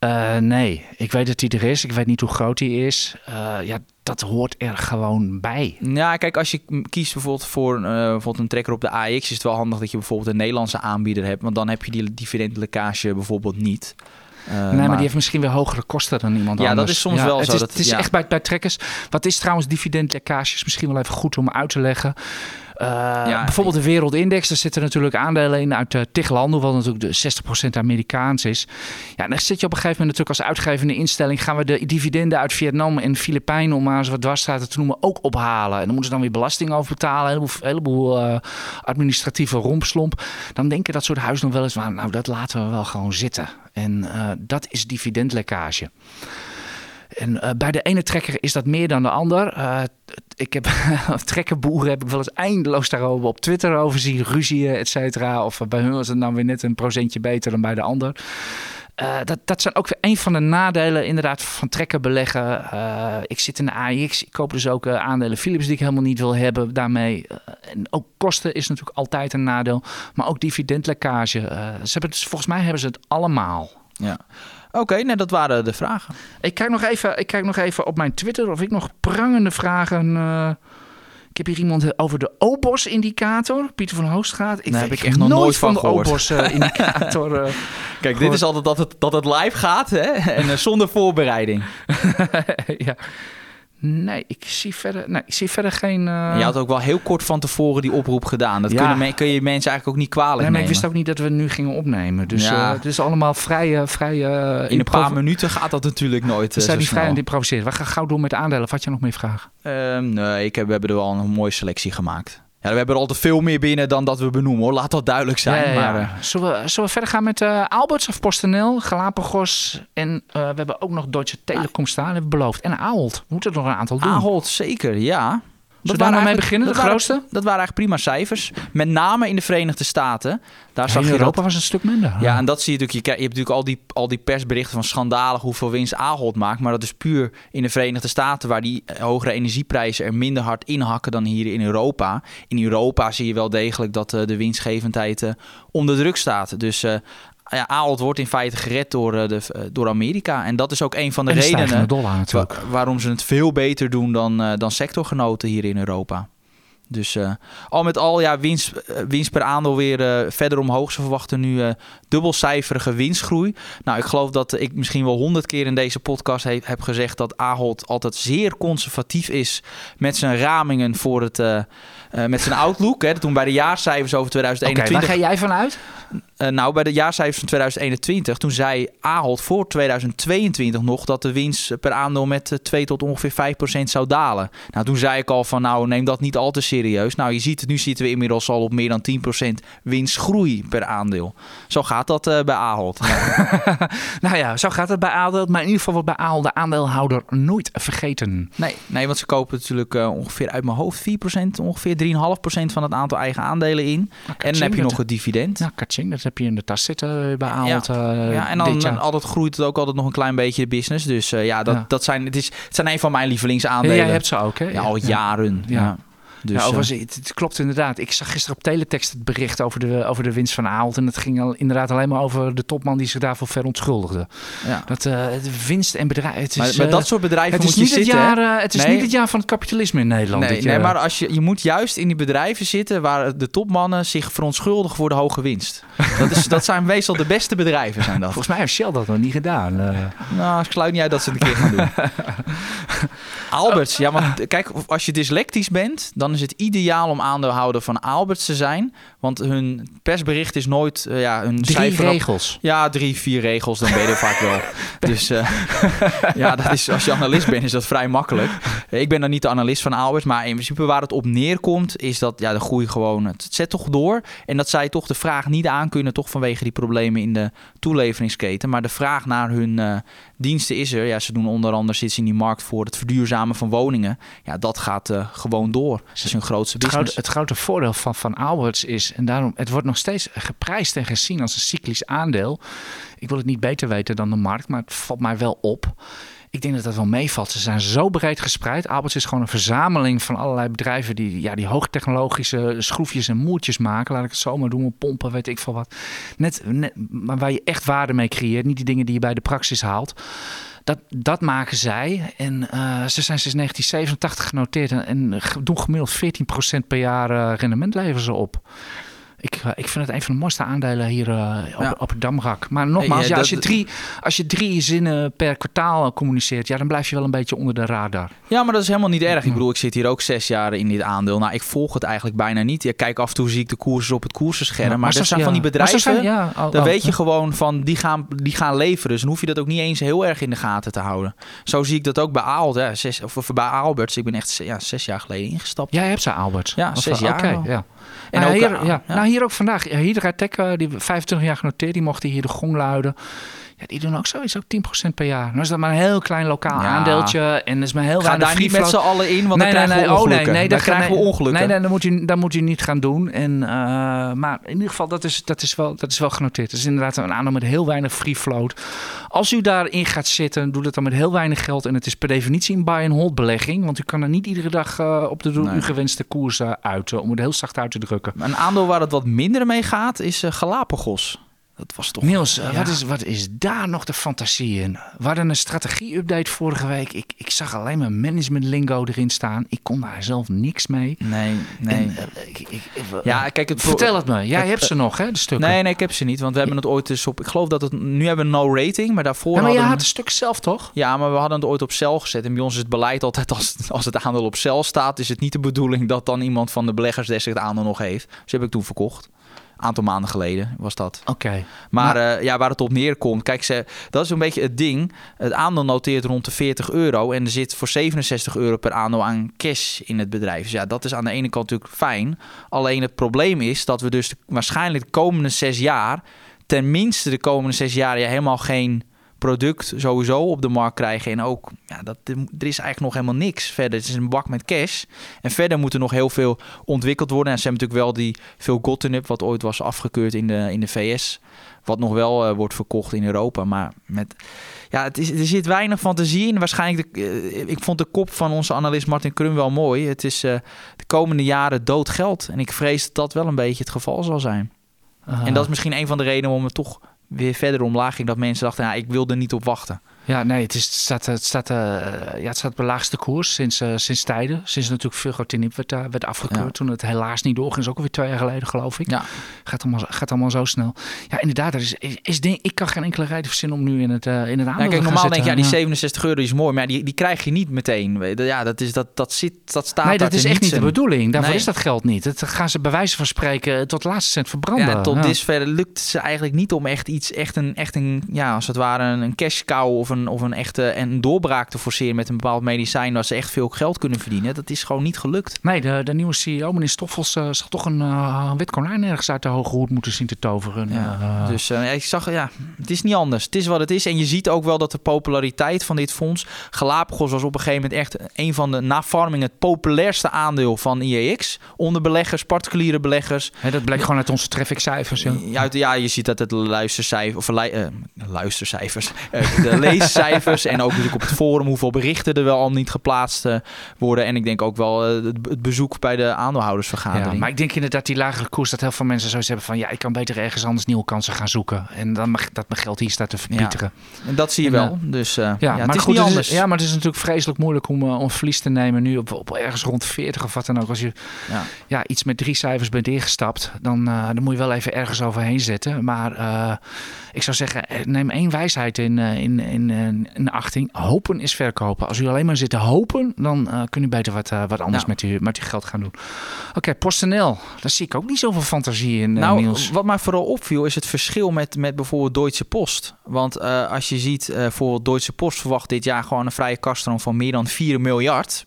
Speaker 2: Eh, nee, ik weet dat die er is. Ik weet niet hoe groot die is. Eh, ja, dat hoort er gewoon bij.
Speaker 3: Ja, kijk, als je kiest bijvoorbeeld voor eh, bijvoorbeeld een trekker op de AX, is het wel handig dat je bijvoorbeeld een Nederlandse aanbieder hebt, want dan heb je die dividendlekkage bijvoorbeeld niet.
Speaker 2: Nee, maar, die heeft misschien weer hogere kosten dan iemand
Speaker 3: Ja, dat
Speaker 2: anders.
Speaker 3: is soms wel
Speaker 2: het
Speaker 3: zo.
Speaker 2: Is,
Speaker 3: Dat-
Speaker 2: het is
Speaker 3: ja.
Speaker 2: echt bij, bij trekkers. Wat is trouwens dividendlekkages? Misschien wel even goed om uit te leggen. Eh,
Speaker 3: Ja,
Speaker 2: bijvoorbeeld de Wereldindex, daar zitten natuurlijk aandelen in uit uh, tig landen, wat natuurlijk de 60% Amerikaans is. Ja, en dan zit je op een gegeven moment natuurlijk als uitgevende instelling, gaan we de dividenden uit Vietnam en Filipijnen, om maar eens wat dwarsstraten te noemen, ook ophalen. En dan moeten ze dan weer belasting over betalen, een heleboel, heleboel eh, administratieve rompslomp. Dan denken dat soort huizen nog wel eens, van, nou dat laten we wel gewoon zitten. En eh, dat is dividendlekkage. En eh, bij de ene trekker is dat meer dan de ander. Eh, ik heb trekkerboeren heb ik wel eens eindeloos daarover op Twitter over zien, ruzieën, et cetera. Of bij hun was het nou weer net een procentje beter dan bij de ander. Dat, dat zijn ook weer een van de nadelen inderdaad van trekken beleggen. Ik zit in de AIX, ik koop dus ook aandelen Philips die ik helemaal niet wil hebben daarmee. eh, en ook kosten is natuurlijk altijd een nadeel, maar ook dividendlekkage. Eh, ze hebben volgens mij hebben ze het allemaal.
Speaker 3: Ja. Oké, okay, nee, dat waren de vragen.
Speaker 2: Ik kijk nog even, ik kijk nog even op mijn Twitter of ik nog prangende vragen. Uh, ik heb hier iemand over de OBOS-indicator. Pieter van Hoogstraat. Ik
Speaker 3: nee, heb ik echt nog nooit van,
Speaker 2: van de OBOS-indicator. uh,
Speaker 3: Kijk, dit is altijd dat het, dat het live gaat hè? en uh, zonder voorbereiding.
Speaker 2: ja. Nee, ik zie verder, nee, ik zie verder geen... Uh...
Speaker 3: Je had ook wel heel kort van tevoren die oproep gedaan. Dat ja. kun, je mensen eigenlijk ook niet kwalijk
Speaker 2: nee, maar
Speaker 3: nemen.
Speaker 2: ik wist ook niet dat we nu gingen opnemen. Dus ja. uh, het is allemaal vrij... vrij
Speaker 3: uh, In een paar minuten gaat dat natuurlijk nooit
Speaker 2: We zijn niet vrij aan het improviseren. We gaan gauw door met de aandelen. Of had je nog meer vragen?
Speaker 3: Ehm, nee, ik heb, we hebben er wel een mooie selectie gemaakt. Ja, we hebben er altijd veel meer binnen dan dat we benoemen hoor. Laat dat duidelijk zijn.
Speaker 2: Ja, ja,
Speaker 3: maar,
Speaker 2: ja. Zullen, we, zullen we verder gaan met uh, Alberts of PostNL, Galapagos en uh, we hebben ook nog Deutsche Telekom staan, hebben we beloofd. En Ahold. We moeten er nog een aantal doen.
Speaker 3: Ahold, zeker, ja.
Speaker 2: Zullen we daar nou mee beginnen, de
Speaker 3: dat
Speaker 2: grootste?
Speaker 3: Waren, dat waren eigenlijk prima cijfers. Met name in de Verenigde Staten. Daar
Speaker 2: ja,
Speaker 3: zag
Speaker 2: in
Speaker 3: je
Speaker 2: Europa
Speaker 3: dat,
Speaker 2: was een stuk minder.
Speaker 3: Ja, en dat zie je natuurlijk. Je, je hebt natuurlijk al die, al die persberichten van schandalig hoeveel winst Ahold maakt. Maar dat is puur in de Verenigde Staten, waar die hogere energieprijzen er minder hard inhakken dan hier in Europa. In Europa zie je wel degelijk dat uh, de winstgevendheid uh, onder druk staat. Dus uh, ja, Ahold wordt in feite gered door, uh, de, door Amerika. En dat is ook een van de
Speaker 2: en
Speaker 3: redenen wa waarom ze het veel beter doen dan, uh, dan sectorgenoten hier in Europa. Dus uh, al met al, ja, winst, uh, winst per aandeel weer uh, verder omhoog. Ze verwachten nu dubbelcijferige winstgroei. Nou, ik geloof dat ik misschien wel honderd keer in deze podcast he heb gezegd dat Ahold altijd zeer conservatief is met zijn ramingen voor het, met zijn outlook. Hè, toen bij de jaarcijfers over 2021.
Speaker 2: Okay, waar ga jij vanuit?
Speaker 3: Nou, bij de jaarcijfers van 2021, toen zei Ahold voor 2022 nog dat de winst per aandeel met 2 tot ongeveer 5% zou dalen. Nou, toen zei ik al van nou, neem dat niet al te serieus. Nou, je ziet het, nu zitten we inmiddels al op meer dan 10% winstgroei per aandeel. Zo gaat dat uh, bij Ahold.
Speaker 2: Ja. nou ja, zo gaat het bij Ahold, maar in ieder geval wordt bij Ahold de aandeelhouder nooit vergeten.
Speaker 3: Nee, nee want ze kopen natuurlijk uh, ongeveer uit mijn hoofd 4%, ongeveer 3,5% van het aantal eigen aandelen in.
Speaker 2: Nou,
Speaker 3: en dan heb je nog het dividend.
Speaker 2: Ja, kaching, dat heb je in de tas zitten bij Ahold.
Speaker 3: Ja,
Speaker 2: uh,
Speaker 3: ja en dan, dan altijd groeit het ook altijd nog een klein beetje de business. Dus ja, dat, ja. dat zijn, het, is, het zijn een van mijn lievelingsaandelen.
Speaker 2: Ja, jij hebt ze ook, hè?
Speaker 3: Ja, al jaren. Ja. Ja.
Speaker 2: Dus, overigens, het, het, klopt inderdaad. Ik zag gisteren op teletext het bericht over de, over de winst van Ahold. En het ging al, inderdaad alleen maar over de topman die zich daarvoor verontschuldigde.
Speaker 3: Ja.
Speaker 2: Dat uh, winst en bedrijf. Het is,
Speaker 3: maar, maar dat soort bedrijven
Speaker 2: het
Speaker 3: moet
Speaker 2: is
Speaker 3: je
Speaker 2: niet
Speaker 3: zitten.
Speaker 2: Het, jaar, het is
Speaker 3: nee.
Speaker 2: niet het jaar van het kapitalisme in Nederland.
Speaker 3: Nee, nee maar als je, je moet juist in die bedrijven zitten waar de topmannen zich verontschuldigen voor de hoge winst. Dat, is, dat zijn meestal de beste bedrijven, zijn dat.
Speaker 2: Volgens mij heeft Shell dat nog niet gedaan. Uh.
Speaker 3: Nou, ik sluit niet uit dat ze het een keer gaan doen. Alberts, ja, want kijk, als je dyslectisch bent, dan is het ideaal om aandeelhouder van Alberts te zijn. Want hun persbericht is nooit uh, ja, hun
Speaker 2: drie
Speaker 3: cijfer
Speaker 2: regels.
Speaker 3: Op, ja, drie, vier regels, dan ben je er vaak wel. Dus uh, ja, dat is, als je analist bent, is dat vrij makkelijk. Ik ben dan niet de analist van Alberts, maar in principe waar het op neerkomt, is dat ja, de groei gewoon, het zet toch door. En dat zij toch de vraag niet aankunnen, toch vanwege die problemen in de toeleveringsketen. Maar de vraag naar hun uh, diensten is er. Ja, ze doen onder andere, zitten in die markt voor het verduurzamen van woningen, ja, dat gaat gewoon door. Dat is hun grootste
Speaker 2: het
Speaker 3: business.
Speaker 2: Grote, het grote voordeel van, van Alberts is, en daarom, het wordt nog steeds geprijsd en gezien als een cyclisch aandeel. Ik wil het niet beter weten dan de markt, maar het valt mij wel op. Ik denk dat dat wel meevalt. Ze zijn zo breed gespreid. Alberts is gewoon een verzameling van allerlei bedrijven die, ja, die hoogtechnologische schroefjes en moertjes maken. Laat ik het zo maar doen, pompen, weet ik veel wat. Net, maar waar je echt waarde mee creëert. Niet die dingen die je bij de praxis haalt. Dat, dat maken zij. En uh, ze zijn sinds 1987 genoteerd en, en doen gemiddeld 14% per jaar uh, rendement leveren ze op. Ik, uh, ik vind het een van de mooiste aandelen hier uh, op, ja. op het Damrak. Maar nogmaals, ja, als, je drie, als je drie zinnen per kwartaal communiceert, ja, dan blijf je wel een beetje onder de radar.
Speaker 3: Ja, maar dat is helemaal niet erg. Ik bedoel, ik zit hier ook zes jaar in dit aandeel. Nou, ik volg het eigenlijk bijna niet. Ja, kijk, af en toe zie ik de koersen op het koersenscherm. Ja, maar, maar dat zijn van die bedrijven, zijn, ja, al, dan weet je gewoon van, die gaan, die gaan leveren. Dus dan hoef je dat ook niet eens heel erg in de gaten te houden. Zo zie ik dat ook bij Aalt, hè, zes, of bij Alberts. Ik ben echt ja, zes jaar geleden ingestapt.
Speaker 2: Jij hebt ze Alberts?
Speaker 3: Ja, zes jaar.
Speaker 2: Oké, ja. En nou, ook, hier, ja. Nou, hier ook vandaag. Hydratech, uh, die 25 jaar genoteerd, die mochten hier de gong luiden. Ja, die doen ook zoiets, ook 10% per jaar. Nou is dat maar een heel klein lokaal ja. aandeeltje. En is maar heel
Speaker 3: Ga daar niet met z'n allen in, want
Speaker 2: nee,
Speaker 3: dan krijgen
Speaker 2: nee,
Speaker 3: we
Speaker 2: oh,
Speaker 3: ongelukken.
Speaker 2: nee, nee,
Speaker 3: dan
Speaker 2: dat
Speaker 3: krijgen we ongelukken.
Speaker 2: Nee, nee, dat moet je, dat moet je niet gaan doen. En, uh, maar in ieder geval, dat is, dat, is wel, dat is wel genoteerd. Het is inderdaad een aandeel met heel weinig free float. Als u daarin gaat zitten, doe dat dan met heel weinig geld. En het is per definitie een buy-and-hold belegging. Want u kan er niet iedere dag uh, op de nee. u gewenste koers uh, uit. om het heel zacht uit te drukken.
Speaker 3: Een aandeel waar het wat minder mee gaat, is Galapagos. Dat was toch...
Speaker 2: Niels, ja. wat, is, wat is daar nog de fantasie in? We hadden een strategie-update vorige week. Ik, ik zag alleen maar management lingo erin staan. Ik kon daar zelf niks mee.
Speaker 3: Nee, nee. En,
Speaker 2: uh, ik, ik,
Speaker 3: ja, kijk, het
Speaker 2: vertel het me. Jij het, hebt ze nog, hè, de stukken?
Speaker 3: Nee, nee, ik heb ze niet. Want we hebben het ooit eens op... Ik geloof dat het... Nu hebben we no rating, maar daarvoor
Speaker 2: ja, maar
Speaker 3: hadden
Speaker 2: je had het stuk zelf, toch?
Speaker 3: Ja, maar we hadden het ooit op cel gezet. En bij ons is het beleid altijd... Als, als het aandeel op cel staat... is het niet de bedoeling dat dan iemand van de beleggersdesk het aandeel nog heeft. Dus heb ik toen verkocht aantal maanden geleden was dat.
Speaker 2: Oké. Okay.
Speaker 3: Maar, maar uh, ja, waar het op neerkomt, kijk, ze, dat is een beetje het ding. Het aandeel noteert rond de 40 euro en er zit voor 67 euro per aandeel aan cash in het bedrijf. Dus ja, dat is aan de ene kant natuurlijk fijn. Alleen het probleem is dat we dus de, waarschijnlijk de komende zes jaar, tenminste de komende zes jaar, ja, helemaal geen product sowieso op de markt krijgen. En ook, ja, dat, er is eigenlijk nog helemaal niks verder. Het is een bak met cash. En verder moet er nog heel veel ontwikkeld worden. En ze hebben natuurlijk wel die veel Gotten wat ooit was afgekeurd in de, in de VS. Wat nog wel uh, wordt verkocht in Europa. Maar met, ja, het is, er zit weinig fantasie in. Waarschijnlijk, de, uh, ik vond de kop van onze analist Martin Krum wel mooi. Het is uh, de komende jaren dood geld. En ik vrees dat dat wel een beetje het geval zal zijn. En dat is misschien een van de redenen om het toch weer verder omlaag ging. Dat mensen dachten, ja, ik wil er niet op wachten.
Speaker 2: Ja, nee, het, is, het staat, het staat, uh, ja, het staat op de laagste koers sinds, uh, sinds tijden. Sinds natuurlijk Vulgotinib werd, uh, werd afgekeurd. Ja. Toen het helaas niet doorging. is ook alweer twee jaar geleden, geloof ik.
Speaker 3: Ja.
Speaker 2: Gaat, allemaal, gaat allemaal zo snel. Ja, inderdaad. Er is, is, is denk, ik kan geen enkele reden verzinnen om nu in het, in het aandeel
Speaker 3: ja, kijk,
Speaker 2: te
Speaker 3: normaal denk je, ja, die 67 euro is mooi. Maar die, die krijg je niet meteen. Ja, dat, is, dat, dat, zit, dat staat
Speaker 2: Nee, dat is echt niet de bedoeling. Daarvoor
Speaker 3: Nee.
Speaker 2: is dat geld niet. Dat gaan ze bij wijze van spreken tot laatste cent verbranden.
Speaker 3: Ja, tot dusver lukt ze eigenlijk niet om echt iets, echt een, echt een ja, als het ware een, een cash cow of een, of een echte een doorbraak te forceren met een bepaald medicijn waar ze echt veel geld kunnen verdienen. Dat is gewoon niet gelukt.
Speaker 2: Nee, de, de nieuwe CEO, meneer Stoffels, eh, zal toch een eh, wit konijn ergens uit de hoge hoed moeten zien te toveren.
Speaker 3: Ja,
Speaker 2: Eh,
Speaker 3: dus ik zag, ja, het is niet anders. Het is wat het is. En je ziet ook wel dat de populariteit van dit fonds. Galapagos was op een gegeven moment echt een van de, na farming, het populairste aandeel van IEX. Onder beleggers, particuliere beleggers.
Speaker 2: dat bleek gewoon uit onze trafficcijfers. Ja.
Speaker 3: Ja, ja, je ziet dat het luistercijfers, of lu- luistercijfers, de leescijfers en ook natuurlijk op het forum hoeveel berichten er wel al niet geplaatst eh, worden. En ik denk ook wel eh, het, het bezoek bij de aandeelhoudersvergadering.
Speaker 2: Ja, maar ik denk inderdaad die lagere koers dat heel veel mensen zoiets hebben van ja, ik kan beter ergens anders nieuwe kansen gaan zoeken. En dan mag dat mijn geld hier staat te verpieteren.
Speaker 3: En dat zie je
Speaker 2: En,
Speaker 3: wel. Dus eh, ja,
Speaker 2: Ja,
Speaker 3: het
Speaker 2: maar
Speaker 3: is
Speaker 2: goed,
Speaker 3: niet
Speaker 2: het
Speaker 3: anders.
Speaker 2: Is, ja, maar het is natuurlijk vreselijk moeilijk om, uh, om verlies te nemen nu op, op ergens rond 40 of wat dan ook. Als je
Speaker 3: Ja.
Speaker 2: ja, iets met drie cijfers bent ingestapt, dan, uh, dan moet je wel even ergens overheen zetten. Maar ik zou zeggen, neem één wijsheid in, in, in, in achting. Hopen is verkopen. Als u alleen maar zit te hopen, dan uh, kun u beter wat, uh, wat anders met, uw, met uw geld gaan doen. Oké, okay, PostNL. Daar zie ik ook niet zoveel fantasie in, uh,
Speaker 3: Nou,
Speaker 2: Niels.
Speaker 3: wat mij vooral opviel is het verschil met, met bijvoorbeeld Deutsche Post. Want eh, als je ziet, eh bijvoorbeeld Deutsche Post verwacht dit jaar gewoon een vrije kaststroom van meer dan 4 miljard.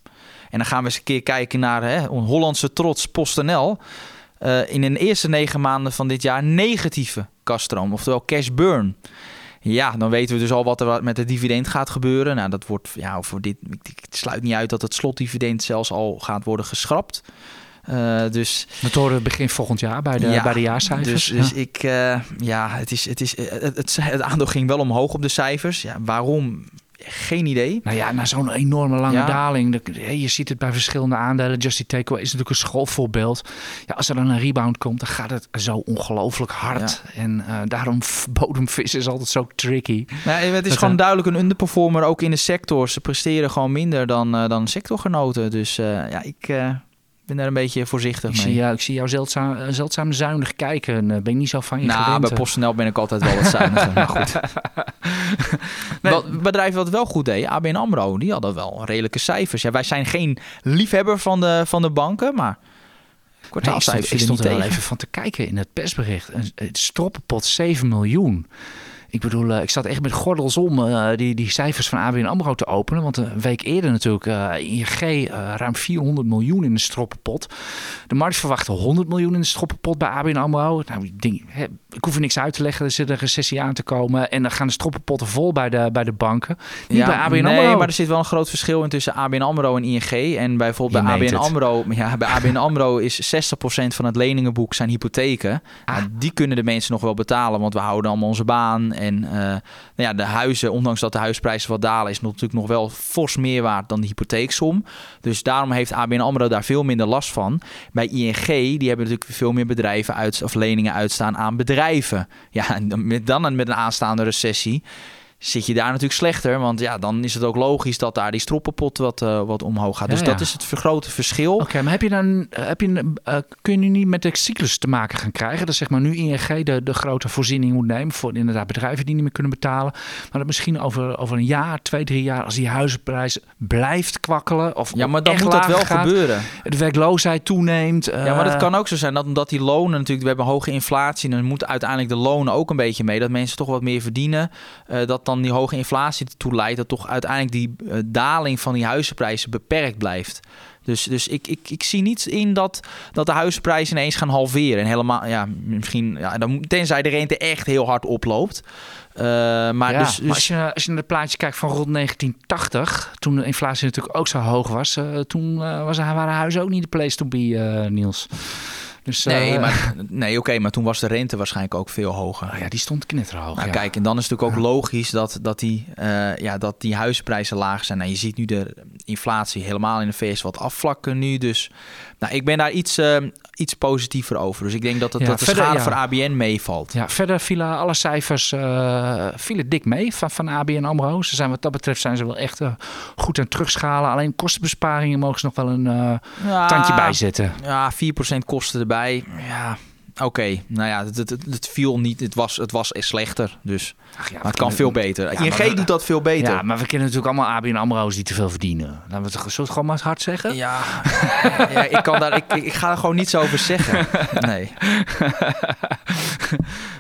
Speaker 3: En dan gaan we eens een keer kijken naar hè, Hollandse trots PostNL. Eh in de eerste negen maanden van dit jaar negatieve kaststroom, oftewel cash burn. Ja, dan weten we dus al wat er met het dividend gaat gebeuren. Nou, dat wordt ja, voor dit. Ik sluit niet uit dat het slotdividend zelfs al gaat worden geschrapt. Uh, dus,
Speaker 2: dat horen we begin volgend jaar bij de, bij de jaarcijfers.
Speaker 3: Dus, dus ik, uh, ja, het, is, het, is, het, het, het, aandeel ging wel omhoog op de cijfers. Ja, waarom? Geen idee.
Speaker 2: Nou ja, na zo'n enorme lange daling. Je ziet het bij verschillende aandelen. Justy Takeaway is natuurlijk een schoolvoorbeeld. Ja, als er dan een rebound komt, dan gaat het zo ongelooflijk hard. En uh, daarom bodemvis is altijd zo tricky.
Speaker 3: Nou, het is gewoon duidelijk een underperformer, ook in de sector. Ze presteren gewoon minder dan, uh, dan sectorgenoten. Dus ja, ik ben daar een beetje voorzichtig
Speaker 2: ik
Speaker 3: mee.
Speaker 2: Zie, ja, ik zie jou zeldzaam, zeldzaam zuinig kijken. Ben ik niet zo van je
Speaker 3: nou,
Speaker 2: gewend.
Speaker 3: bij PostNL ben ik altijd wel wat zuiniger. maar goed. nee. Wat, bedrijf wat wel goed deed, ABN AMRO, die hadden wel redelijke cijfers. Ja, wij zijn geen liefhebber van de, van de banken, maar...
Speaker 2: Kwartaalcijfers nee, ik stond, ik stond er wel even van te kijken in het persbericht. Een, een stroppenpot 7 miljoen. Ik bedoel, uh, ik zat echt met gordels om uh, die, die cijfers van ABN AMRO te openen. Want een week eerder natuurlijk uh, ING ruim 400 miljoen in de stroppenpot. De markt verwachtte 100 miljoen in de stroppenpot bij ABN AMRO. Nou, ik, denk, hè, ik hoef er niks uit te leggen. Er zit een recessie aan te komen. En dan gaan de stroppenpotten vol bij de, bij de banken. Niet
Speaker 3: ja,
Speaker 2: bij ABN
Speaker 3: nee,
Speaker 2: AMRO.
Speaker 3: maar er zit wel een groot verschil in tussen ABN AMRO en ING. En bijvoorbeeld bij ABN AMRO, ja, bij ABN AMRO is 60% van het leningenboek zijn hypotheken. Ah. Nou, die kunnen de mensen nog wel betalen, want we houden allemaal onze baan. En uh, nou ja, de huizen, ondanks dat de huisprijzen wat dalen, is natuurlijk nog wel fors meer waard dan de hypotheeksom. Dus daarom heeft ABN AMRO daar veel minder last van. Bij ING, die hebben natuurlijk veel meer bedrijven uit, of leningen uitstaan aan bedrijven. Ja, en met, dan met een aanstaande recessie zit je daar natuurlijk slechter. Want ja, dan is het ook logisch dat daar die stroppenpot wat, uh, wat omhoog gaat. Dus ja, ja. dat is het grote verschil.
Speaker 2: Oké, okay, maar heb je dan, heb je, uh, kun je niet met de cyclus te maken gaan krijgen? Dat zeg maar nu ING de, de grote voorziening moet nemen voor inderdaad bedrijven die niet meer kunnen betalen. Maar dat misschien over, over een jaar, twee, drie jaar, als die huizenprijs blijft kwakkelen. Of
Speaker 3: ja, maar dan moet dat wel
Speaker 2: gaat,
Speaker 3: gebeuren.
Speaker 2: De werkloosheid toeneemt. Uh,
Speaker 3: ja, maar dat kan ook zo zijn dat omdat die lonen natuurlijk, we hebben hoge inflatie. Dan moeten uiteindelijk de lonen ook een beetje mee. Dat mensen toch wat meer verdienen. Dat dan die hoge inflatie ertoe leidt dat toch uiteindelijk die uh, daling van die huizenprijzen beperkt blijft. Dus, dus ik, ik, ik zie niet in dat, dat de huizenprijzen ineens gaan halveren. En helemaal, ja, misschien, ja, dan, tenzij de rente echt heel hard oploopt. Uh, maar,
Speaker 2: ja,
Speaker 3: dus, dus...
Speaker 2: maar als, je, als je naar het plaatje kijkt van rond 1980, toen de inflatie natuurlijk ook zo hoog was, uh, toen uh, was, waren huizen ook niet de place to be, Niels. Dus,
Speaker 3: nee,
Speaker 2: uh,
Speaker 3: maar, nee oké, okay, maar toen was de rente waarschijnlijk ook veel hoger.
Speaker 2: Oh ja, die stond knetterhoog.
Speaker 3: Nou,
Speaker 2: ja.
Speaker 3: Kijk, en dan is het natuurlijk ook logisch dat, dat, die, uh, ja, dat die huisprijzen laag zijn. Nou, je ziet nu de inflatie helemaal in de VS wat afvlakken nu. Dus nou, ik ben daar iets, uh, iets positiever over. Dus ik denk dat, het, ja, dat de verder, schade voor ABN meevalt.
Speaker 2: Ja, verder vielen alle cijfers vielen dik mee van, van ABN AMRO. Ze zijn, wat dat betreft zijn ze wel echt goed aan terugschalen. Alleen kostenbesparingen mogen ze nog wel een tandje bijzetten.
Speaker 3: Ja, 4% kosten erbij. Ja, oké. Okay. Nou ja, het, het, het, viel niet. Het was, het was slechter. Dus Ach ja, maar het kan veel beter. Ja, ING doet dat veel beter.
Speaker 2: Ja, maar we kennen natuurlijk allemaal ABN AMRO's die te veel verdienen. Laten we het, het gewoon maar hard zeggen?
Speaker 3: Ja, ja ik, kan daar, ik, ik ga er gewoon niets over zeggen. Nee.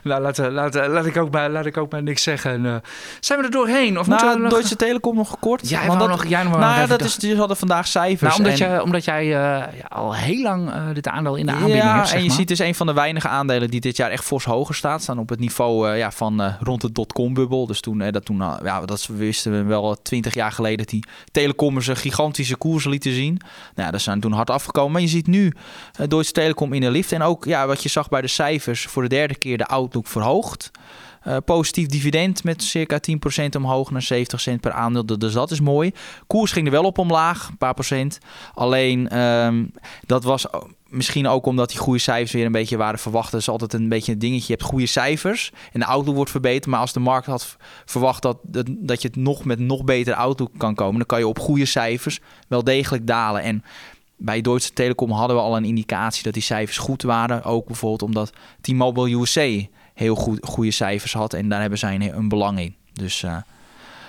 Speaker 2: nou, laat, laat, laat, ik ook maar, laat ik ook maar niks zeggen. Uh, zijn we er doorheen? Of
Speaker 3: nou,
Speaker 2: we nog...
Speaker 3: Deutsche Telekom nog kort.
Speaker 2: Jij want dat, nog, jij nog
Speaker 3: nou ja, dat is, die hadden vandaag cijfers.
Speaker 2: Nou, omdat,
Speaker 3: en...
Speaker 2: je, omdat jij uh, ja, al heel lang uh, dit aandeel in de aanbieding
Speaker 3: ja,
Speaker 2: hebt. Zeg
Speaker 3: en je
Speaker 2: maar.
Speaker 3: ziet dus een van de weinige aandelen die dit jaar echt fors hoger staat. Staan op het niveau uh, ja, van uh, rond de dotcom-bubbel. Dus toen, uh, dat, toen ja, dat wisten we wel twintig jaar geleden dat die telecommers gigantische koers lieten zien. Nou, dat zijn toen hard afgekomen. Maar je ziet nu uh, Deutsche Telekom in de lift. En ook ja, wat je zag bij de cijfers, voor de derde keer de outlook verhoogd. Positief dividend met circa 10% omhoog naar 70 cent per aandeel. Dus dat is mooi. Koers ging er wel op omlaag, een paar procent. Alleen um, dat was misschien ook omdat die goede cijfers weer een beetje waren verwacht. Dat is altijd een beetje een dingetje. Je hebt goede cijfers en de outlook wordt verbeterd. Maar als de markt had verwacht dat, dat, dat je het nog met nog beter outlook kan komen... dan kan je op goede cijfers wel degelijk dalen. En bij Deutsche Telekom hadden we al een indicatie dat die cijfers goed waren. Ook bijvoorbeeld omdat T-Mobile USA heel goed, goede cijfers had. En daar hebben zij een, belang in. Dus... Uh,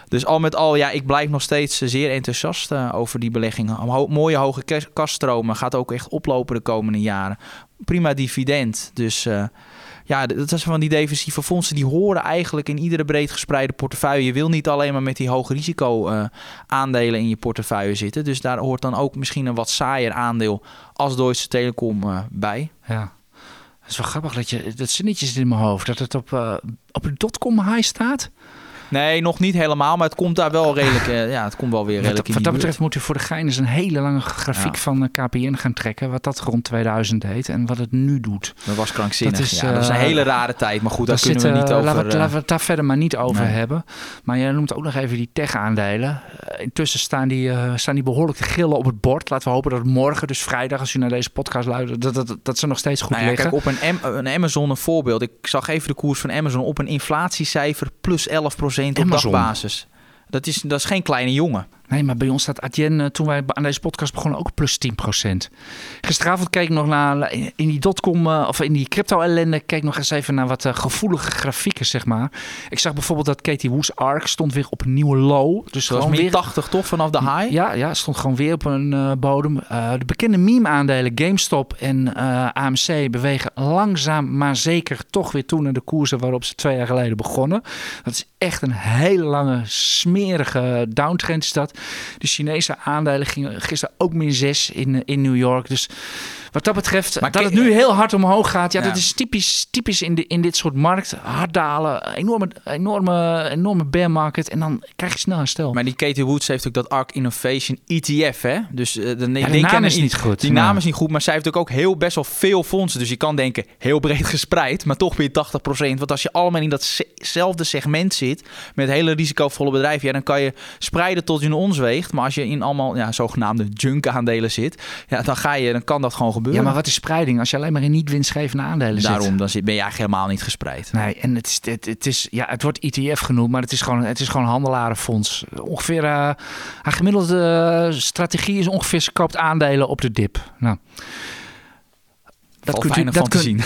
Speaker 3: dus al met al, ja, ik blijf nog steeds zeer enthousiast uh, over die beleggingen. Mooie hoge kaststromen. Gaat ook echt oplopen de komende jaren. Prima dividend. Dus uh, ja, dat is van die defensieve fondsen. Die horen eigenlijk in iedere breed gespreide portefeuille. Je wil niet alleen maar met die hoge risico aandelen in je portefeuille zitten. Dus daar hoort dan ook misschien een wat saaier aandeel als Deutsche Telekom bij.
Speaker 2: Ja. Dat is wel grappig dat je dat zinnetje zit in mijn hoofd. Dat het op, op de dotcom high staat.
Speaker 3: Nee, nog niet helemaal, maar het komt daar wel redelijk. Uh, ja, het komt wel weer redelijk.
Speaker 2: Wat, wat dat betreft moet u voor de gein eens een hele lange grafiek van uh, KPN gaan trekken. Wat dat rond 2000 deed en wat het nu doet.
Speaker 3: Dat was krankzinnig. Dat is, ja, dat is een hele rare tijd, maar goed, daar kunnen we niet over.
Speaker 2: Laten we, laten we het daar verder maar niet over nee. hebben. Maar je noemt ook nog even die tech-aandelen. intussen staan die, staan die behoorlijk te gillen op het bord. Laten we hopen dat morgen, dus vrijdag, als u naar deze podcast luistert, dat, dat, dat ze nog steeds goed
Speaker 3: nou ja,
Speaker 2: liggen.
Speaker 3: Kijk, op een, een Amazon een voorbeeld. Ik zag even de koers van Amazon op een inflatiecijfer plus 11 op dagbasis. Dat is, dat is geen kleine jongen.
Speaker 2: Nee, maar bij ons staat Adyen, toen wij aan deze podcast begonnen, ook plus 10%. Gisteravond keek ik nog naar, in die dotcom, of in die crypto-ellende, keek nog eens even naar wat gevoelige grafieken, zeg maar. Ik zag bijvoorbeeld dat Katie Woos ARK stond weer op een nieuwe low. Dus
Speaker 3: gewoon weer 80 toch, vanaf de high?
Speaker 2: Ja, ja stond gewoon weer op een uh, bodem. Uh, de bekende meme-aandelen GameStop en uh, AMC bewegen langzaam, maar zeker toch weer toe naar de koersen waarop ze twee jaar geleden begonnen. Dat is echt een hele lange, smerige downtrend is dat. De Chinese aandelen gingen gisteren ook min 6 in, in New York. Dus wat dat betreft, maar dat het nu heel hard omhoog gaat, ja, ja, dat is typisch, typisch in, de, in dit soort markt. Hard dalen, enorme, enorme, enorme bear market en dan krijg je snel herstel.
Speaker 3: Maar die Katie Woods heeft ook dat ARK Innovation ETF, hè? Dus uh, de,
Speaker 2: ja, de naam is niet goed.
Speaker 3: Die naam is niet goed, maar zij heeft ook, ook heel best wel veel fondsen. Dus je kan denken, heel breed gespreid, maar toch weer 80%. Want als je allemaal in datzelfde segment zit, met hele risicovolle bedrijven, ja, dan kan je spreiden tot je een ons weegt. Maar als je in allemaal ja, zogenaamde junk aandelen zit, ja, dan, ga je, dan kan dat gewoon gebeuren.
Speaker 2: Ja, maar wat is spreiding als je alleen maar in niet winstgevende aandelen
Speaker 3: Daarom,
Speaker 2: zit?
Speaker 3: dan ben je eigenlijk helemaal niet gespreid.
Speaker 2: Nee, en het, is, het, het, is, ja, het wordt ETF genoemd, maar het is gewoon, het is gewoon een handelarenfonds. Ongeveer, uh, haar gemiddelde strategie is ongeveer, ze koopt aandelen op de dip. Nou
Speaker 3: dat kunt, u,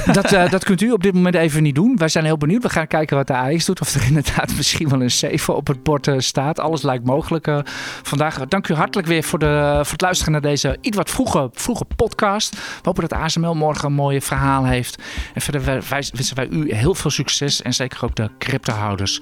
Speaker 3: dat,
Speaker 2: dat, uh, dat kunt u op dit moment even niet doen. Wij zijn heel benieuwd. We gaan kijken wat de AX doet. Of er inderdaad misschien wel een 7 op het bord uh, staat. Alles lijkt mogelijk uh, vandaag. Dank u hartelijk weer voor, de, voor het luisteren naar deze iets wat vroege, vroege podcast. We hopen dat ASML morgen een mooie verhaal heeft. En verder wensen wij u heel veel succes. En zeker ook de cryptohouders.